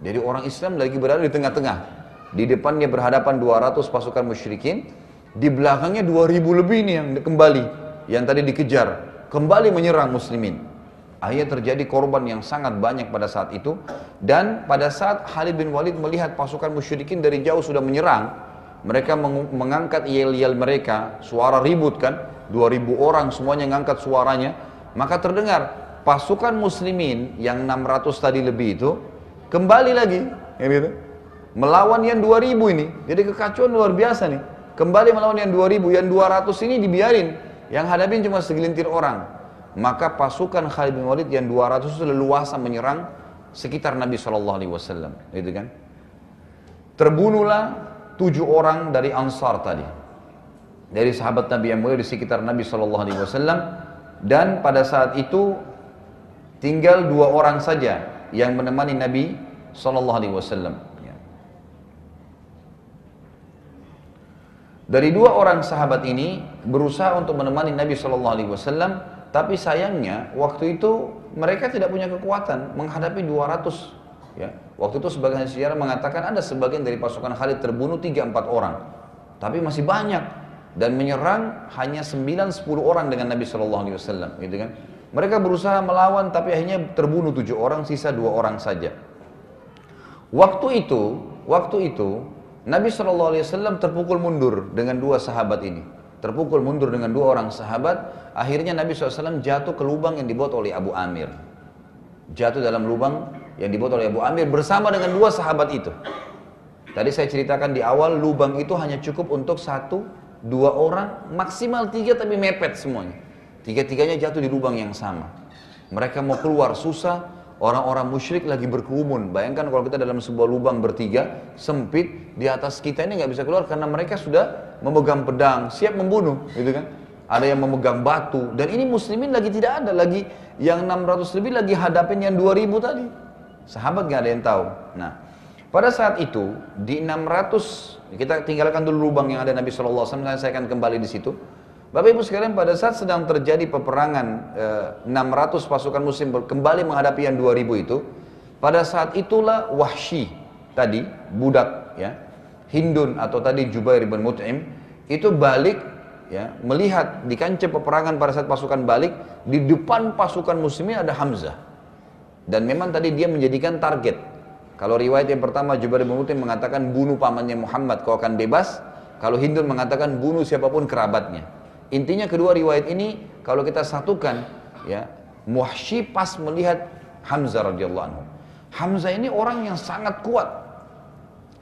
Jadi orang Islam lagi berada di tengah-tengah. Di depannya berhadapan 200 pasukan musyrikin, di belakangnya 2000 lebih ini yang kembali, yang tadi dikejar, kembali menyerang muslimin. Akhirnya terjadi korban yang sangat banyak pada saat itu dan pada saat Khalid bin Walid melihat pasukan musyrikin dari jauh sudah menyerang, mereka mengangkat yel-yel mereka, suara ribut kan, 2000 orang semuanya mengangkat suaranya, maka terdengar pasukan muslimin yang 600 tadi lebih itu kembali lagi ya gitu. melawan yang 2000 ini jadi kekacauan luar biasa nih. Kembali melawan yang 2000 yang 200 ini dibiarin. Yang hadapin cuma segelintir orang. Maka pasukan Khalid bin Walid yang 200 itu leluasa menyerang sekitar Nabi Shallallahu Alaihi Wasallam gitu kan. Terbunuhlah tujuh orang dari Ansar tadi. Dari sahabat Nabi yang mulia di sekitar Nabi Shallallahu Alaihi Wasallam. Dan pada saat itu Tinggal dua orang saja yang menemani Nabi Sallallahu Alaihi Wasallam. Ya. Dari dua orang sahabat ini berusaha untuk menemani Nabi Sallallahu Alaihi Wasallam, tapi sayangnya waktu itu mereka tidak punya kekuatan menghadapi 200 ya. Waktu itu sebagian sejarah mengatakan ada sebagian dari pasukan Khalid terbunuh 3-4 orang. Tapi masih banyak dan menyerang hanya 9-10 orang dengan Nabi Shallallahu Alaihi Wasallam, gitu kan? Mereka berusaha melawan tapi akhirnya terbunuh tujuh orang, sisa dua orang saja. Waktu itu, waktu itu Nabi Shallallahu Alaihi Wasallam terpukul mundur dengan dua sahabat ini. Terpukul mundur dengan dua orang sahabat. Akhirnya Nabi SAW jatuh ke lubang yang dibuat oleh Abu Amir. Jatuh dalam lubang yang dibuat oleh Abu Amir bersama dengan dua sahabat itu. Tadi saya ceritakan di awal lubang itu hanya cukup untuk satu, dua orang, maksimal tiga tapi mepet semuanya. Tiga-tiganya jatuh di lubang yang sama. Mereka mau keluar susah, Orang-orang musyrik lagi berkerumun. Bayangkan kalau kita dalam sebuah lubang bertiga, sempit, di atas kita ini nggak bisa keluar karena mereka sudah memegang pedang, siap membunuh, gitu kan? Ada yang memegang batu, dan ini muslimin lagi tidak ada, lagi yang 600 lebih lagi hadapin yang 2000 tadi. Sahabat nggak ada yang tahu. Nah, pada saat itu di 600 kita tinggalkan dulu lubang yang ada Nabi SAW, saya akan kembali di situ. Bapak Ibu sekalian pada saat sedang terjadi peperangan eh, 600 pasukan muslim kembali menghadapi yang 2000 itu, pada saat itulah Wahsy tadi budak ya Hindun atau tadi Jubair bin Mut'im itu balik ya melihat di kancah peperangan pada saat pasukan balik di depan pasukan muslimin ada Hamzah. Dan memang tadi dia menjadikan target. Kalau riwayat yang pertama Jubair bin Mut'im mengatakan bunuh pamannya Muhammad kau akan bebas. Kalau Hindun mengatakan bunuh siapa pun kerabatnya Intinya kedua riwayat ini kalau kita satukan ya Muhsyi pas melihat Hamzah radhiyallahu anhu. Hamzah ini orang yang sangat kuat.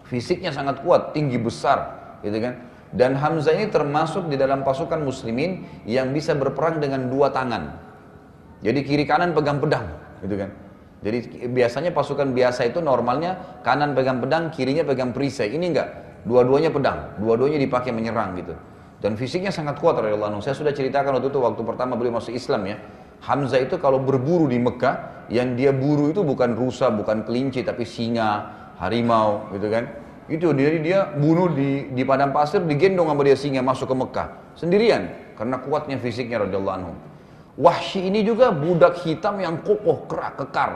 Fisiknya sangat kuat, tinggi besar, gitu kan? Dan Hamzah ini termasuk di dalam pasukan muslimin yang bisa berperang dengan dua tangan. Jadi kiri kanan pegang pedang, gitu kan? Jadi biasanya pasukan biasa itu normalnya kanan pegang pedang, kirinya pegang perisai. Ini enggak, dua-duanya pedang, dua-duanya dipakai menyerang gitu. Dan fisiknya sangat kuat radhiyallahu anhu. Saya sudah ceritakan waktu itu waktu pertama beliau masuk Islam ya. Hamzah itu kalau berburu di Mekah, yang dia buru itu bukan rusa, bukan kelinci, tapi singa, harimau, gitu kan. Itu jadi dia bunuh di, di padang pasir, digendong sama dia singa masuk ke Mekah. Sendirian, karena kuatnya fisiknya radhiyallahu anhu. Wahsy ini juga budak hitam yang kokoh, kerak, kekar.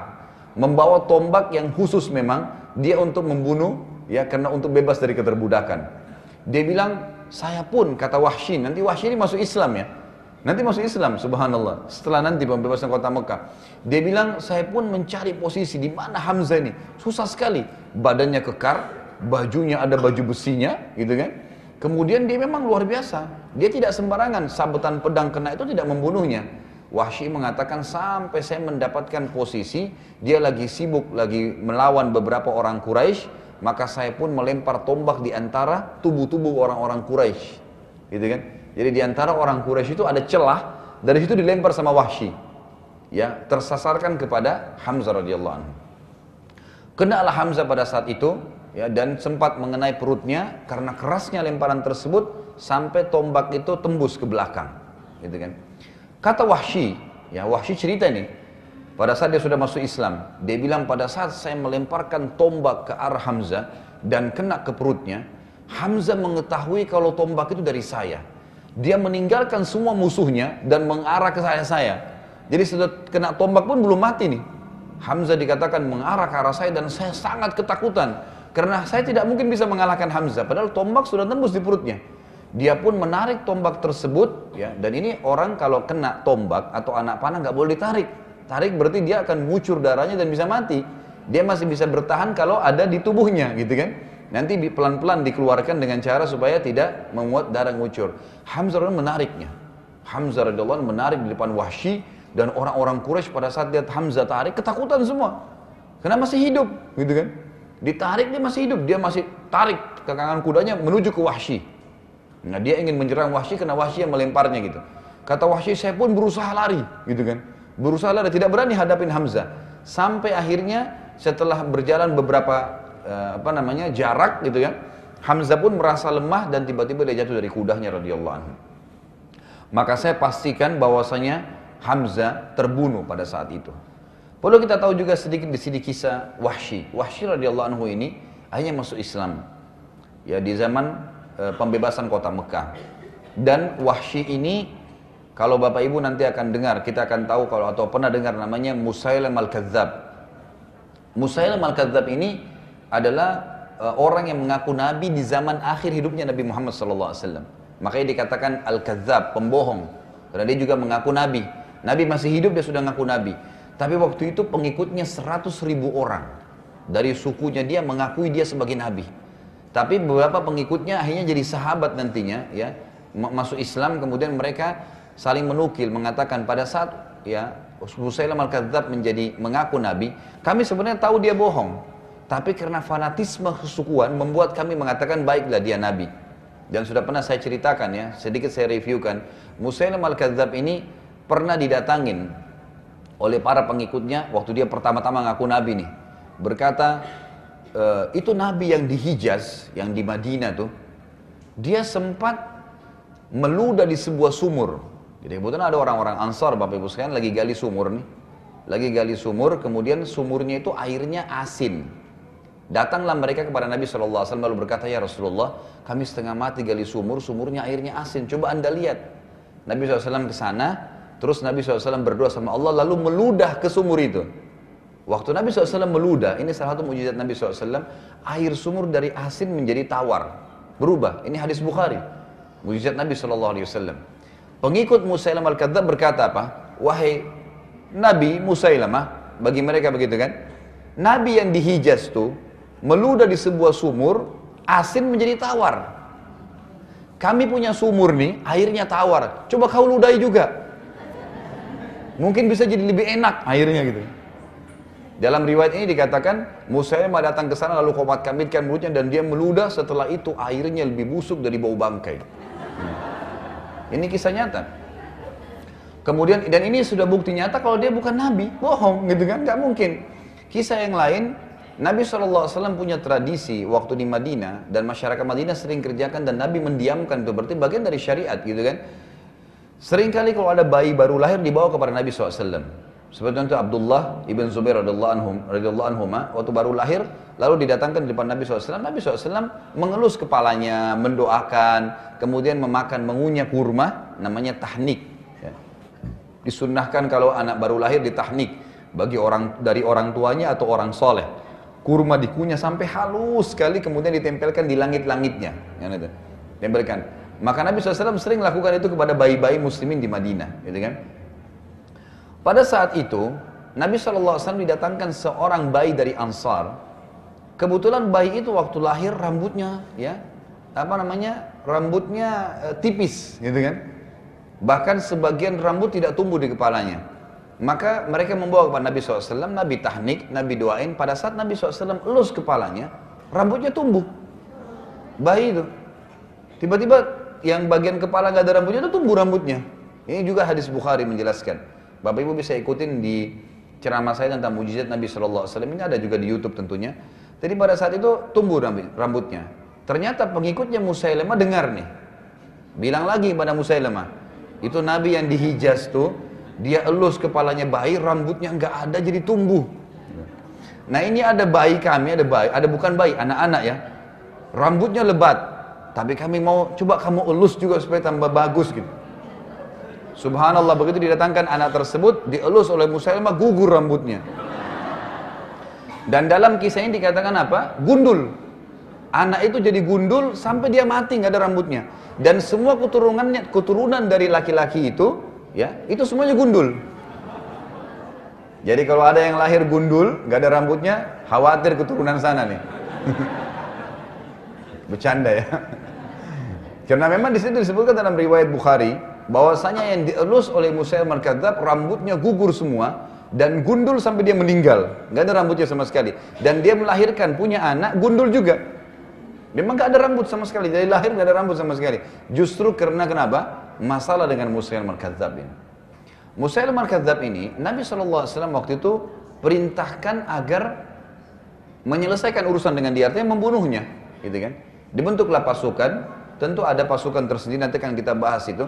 Membawa tombak yang khusus memang, dia untuk membunuh, ya karena untuk bebas dari keterbudakan. Dia bilang, saya pun kata Wahsy, nanti Wahsy ini masuk Islam ya. Nanti masuk Islam, subhanallah. Setelah nanti pembebasan kota Mekah. Dia bilang, saya pun mencari posisi di mana Hamzah ini. Susah sekali. Badannya kekar, bajunya ada baju besinya, gitu kan. Kemudian dia memang luar biasa. Dia tidak sembarangan, sabetan pedang kena itu tidak membunuhnya. Wahsy mengatakan sampai saya mendapatkan posisi, dia lagi sibuk, lagi melawan beberapa orang Quraisy maka saya pun melempar tombak di antara tubuh-tubuh orang-orang Quraisy. Gitu kan? Jadi di antara orang Quraisy itu ada celah, dari situ dilempar sama Wahsy. Ya, tersasarkan kepada Hamzah radhiyallahu anhu. Kenalah Hamzah pada saat itu, ya dan sempat mengenai perutnya karena kerasnya lemparan tersebut sampai tombak itu tembus ke belakang. Gitu kan? Kata Wahsy, ya Wahsy cerita nih, pada saat dia sudah masuk Islam, dia bilang pada saat saya melemparkan tombak ke arah Hamzah dan kena ke perutnya, Hamzah mengetahui kalau tombak itu dari saya. Dia meninggalkan semua musuhnya dan mengarah ke saya-saya. Jadi sudah kena tombak pun belum mati nih. Hamzah dikatakan mengarah ke arah saya dan saya sangat ketakutan. Karena saya tidak mungkin bisa mengalahkan Hamzah. Padahal tombak sudah tembus di perutnya. Dia pun menarik tombak tersebut. ya Dan ini orang kalau kena tombak atau anak panah nggak boleh ditarik tarik berarti dia akan ngucur darahnya dan bisa mati. Dia masih bisa bertahan kalau ada di tubuhnya gitu kan. Nanti pelan-pelan dikeluarkan dengan cara supaya tidak memuat darah ngucur. Hamzah menariknya. Hamzah radhiyallahu menarik di depan Wahsy dan orang-orang Quraisy pada saat lihat Hamzah tarik ketakutan semua. Karena masih hidup gitu kan. Ditarik dia masih hidup, dia masih tarik kekangan kudanya menuju ke Wahsy. Nah dia ingin menyerang Wahsy karena Wahsy yang melemparnya gitu. Kata Wahsy saya pun berusaha lari gitu kan berusaha dan tidak berani hadapin Hamzah. Sampai akhirnya setelah berjalan beberapa uh, apa namanya jarak gitu kan Hamzah pun merasa lemah dan tiba-tiba dia jatuh dari kudanya radhiyallahu anhu. Maka saya pastikan bahwasanya Hamzah terbunuh pada saat itu. Perlu kita tahu juga sedikit di sini kisah Wahsy. Wahsy radhiyallahu anhu ini akhirnya masuk Islam. Ya di zaman uh, pembebasan kota Mekah. Dan Wahsy ini kalau Bapak Ibu nanti akan dengar, kita akan tahu kalau atau pernah dengar namanya Musailam al-Kadzab. Musailam al-Kadzab ini adalah uh, orang yang mengaku nabi di zaman akhir hidupnya Nabi Muhammad SAW. Makanya dikatakan al-Kadzab, pembohong. Karena dia juga mengaku nabi. Nabi masih hidup dia sudah mengaku nabi. Tapi waktu itu pengikutnya 100 ribu orang. Dari sukunya dia mengakui dia sebagai nabi. Tapi beberapa pengikutnya akhirnya jadi sahabat nantinya ya masuk Islam kemudian mereka saling menukil mengatakan pada saat ya Husaylam al-Kadzab menjadi mengaku nabi, kami sebenarnya tahu dia bohong. Tapi karena fanatisme kesukuan membuat kami mengatakan baiklah dia nabi. Dan sudah pernah saya ceritakan ya, sedikit saya reviewkan. Musailam al-Kadzab ini pernah didatangin oleh para pengikutnya waktu dia pertama-tama ngaku nabi nih. Berkata, e, itu nabi yang di Hijaz, yang di Madinah tuh, dia sempat meludah di sebuah sumur. Jadi kebetulan ada orang-orang Ansar, Bapak Ibu sekalian lagi gali sumur nih. Lagi gali sumur, kemudian sumurnya itu airnya asin. Datanglah mereka kepada Nabi SAW lalu berkata, Ya Rasulullah, kami setengah mati gali sumur, sumurnya airnya asin. Coba anda lihat. Nabi SAW ke sana, terus Nabi SAW berdoa sama Allah, lalu meludah ke sumur itu. Waktu Nabi SAW meludah, ini salah satu mujizat Nabi SAW, air sumur dari asin menjadi tawar. Berubah, ini hadis Bukhari. Mujizat Nabi SAW. Pengikut Musailamah Al-Kadzab berkata apa? Wahai Nabi Musailamah, bagi mereka begitu kan? Nabi yang di Hijaz meludah di sebuah sumur, asin menjadi tawar. Kami punya sumur nih, airnya tawar. Coba kau ludahi juga. Mungkin bisa jadi lebih enak airnya gitu. Dalam riwayat ini dikatakan Musailamah datang ke sana lalu komat kamitkan mulutnya dan dia meludah setelah itu airnya lebih busuk dari bau bangkai. Ini kisah nyata. Kemudian dan ini sudah bukti nyata kalau dia bukan nabi, bohong gitu kan, nggak mungkin. Kisah yang lain Nabi SAW punya tradisi waktu di Madinah dan masyarakat Madinah sering kerjakan dan Nabi mendiamkan itu berarti bagian dari syariat gitu kan. Seringkali kalau ada bayi baru lahir dibawa kepada Nabi SAW. Seperti itu Abdullah ibn Zubair radhiyallahu anhu, radhiyallahu anhu waktu baru lahir lalu didatangkan di depan Nabi SAW. Nabi SAW mengelus kepalanya, mendoakan, kemudian memakan, mengunyah kurma, namanya tahnik. Ya. Disunnahkan kalau anak baru lahir ditahnik bagi orang dari orang tuanya atau orang soleh kurma dikunyah sampai halus sekali kemudian ditempelkan di langit-langitnya. Tempelkan. Maka Nabi SAW sering lakukan itu kepada bayi-bayi muslimin di Madinah. Gitu kan? Pada saat itu, Nabi SAW didatangkan seorang bayi dari Ansar. Kebetulan bayi itu waktu lahir rambutnya, ya, apa namanya, rambutnya e, tipis, gitu kan? Bahkan sebagian rambut tidak tumbuh di kepalanya. Maka mereka membawa kepada Nabi SAW, Nabi tahnik, Nabi doain. Pada saat Nabi SAW elus kepalanya, rambutnya tumbuh. Bayi itu. Tiba-tiba yang bagian kepala gak ada rambutnya itu tumbuh rambutnya. Ini juga hadis Bukhari menjelaskan. Bapak Ibu bisa ikutin di ceramah saya tentang mujizat Nabi SAW. Ini ada juga di Youtube tentunya. Jadi pada saat itu tumbuh rambutnya. Ternyata pengikutnya Musailemah dengar nih. Bilang lagi pada Musailemah. Itu Nabi yang di Hijaz tuh dia elus kepalanya bayi, rambutnya nggak ada jadi tumbuh. Nah ini ada bayi kami, ada bayi, ada bukan bayi, anak-anak ya. Rambutnya lebat, tapi kami mau coba kamu elus juga supaya tambah bagus gitu. Subhanallah begitu didatangkan anak tersebut dielus oleh Musailamah gugur rambutnya. Dan dalam kisah ini dikatakan apa? Gundul. Anak itu jadi gundul sampai dia mati nggak ada rambutnya. Dan semua keturunannya keturunan dari laki-laki itu ya itu semuanya gundul. Jadi kalau ada yang lahir gundul, nggak ada rambutnya, khawatir keturunan sana nih. *laughs* Bercanda ya. Karena memang di situ disebutkan dalam riwayat Bukhari bahwasanya yang dielus oleh Musa al rambutnya gugur semua dan gundul sampai dia meninggal, nggak ada rambutnya sama sekali. Dan dia melahirkan punya anak gundul juga. Memang nggak ada rambut sama sekali, dari lahir nggak ada rambut sama sekali. Justru karena kenapa? masalah dengan Musailamah al-Kadzab ini. Musailamah al-Kadzab ini, Nabi SAW waktu itu perintahkan agar menyelesaikan urusan dengan dia, artinya membunuhnya. Gitu kan? Dibentuklah pasukan, tentu ada pasukan tersendiri, nanti akan kita bahas itu.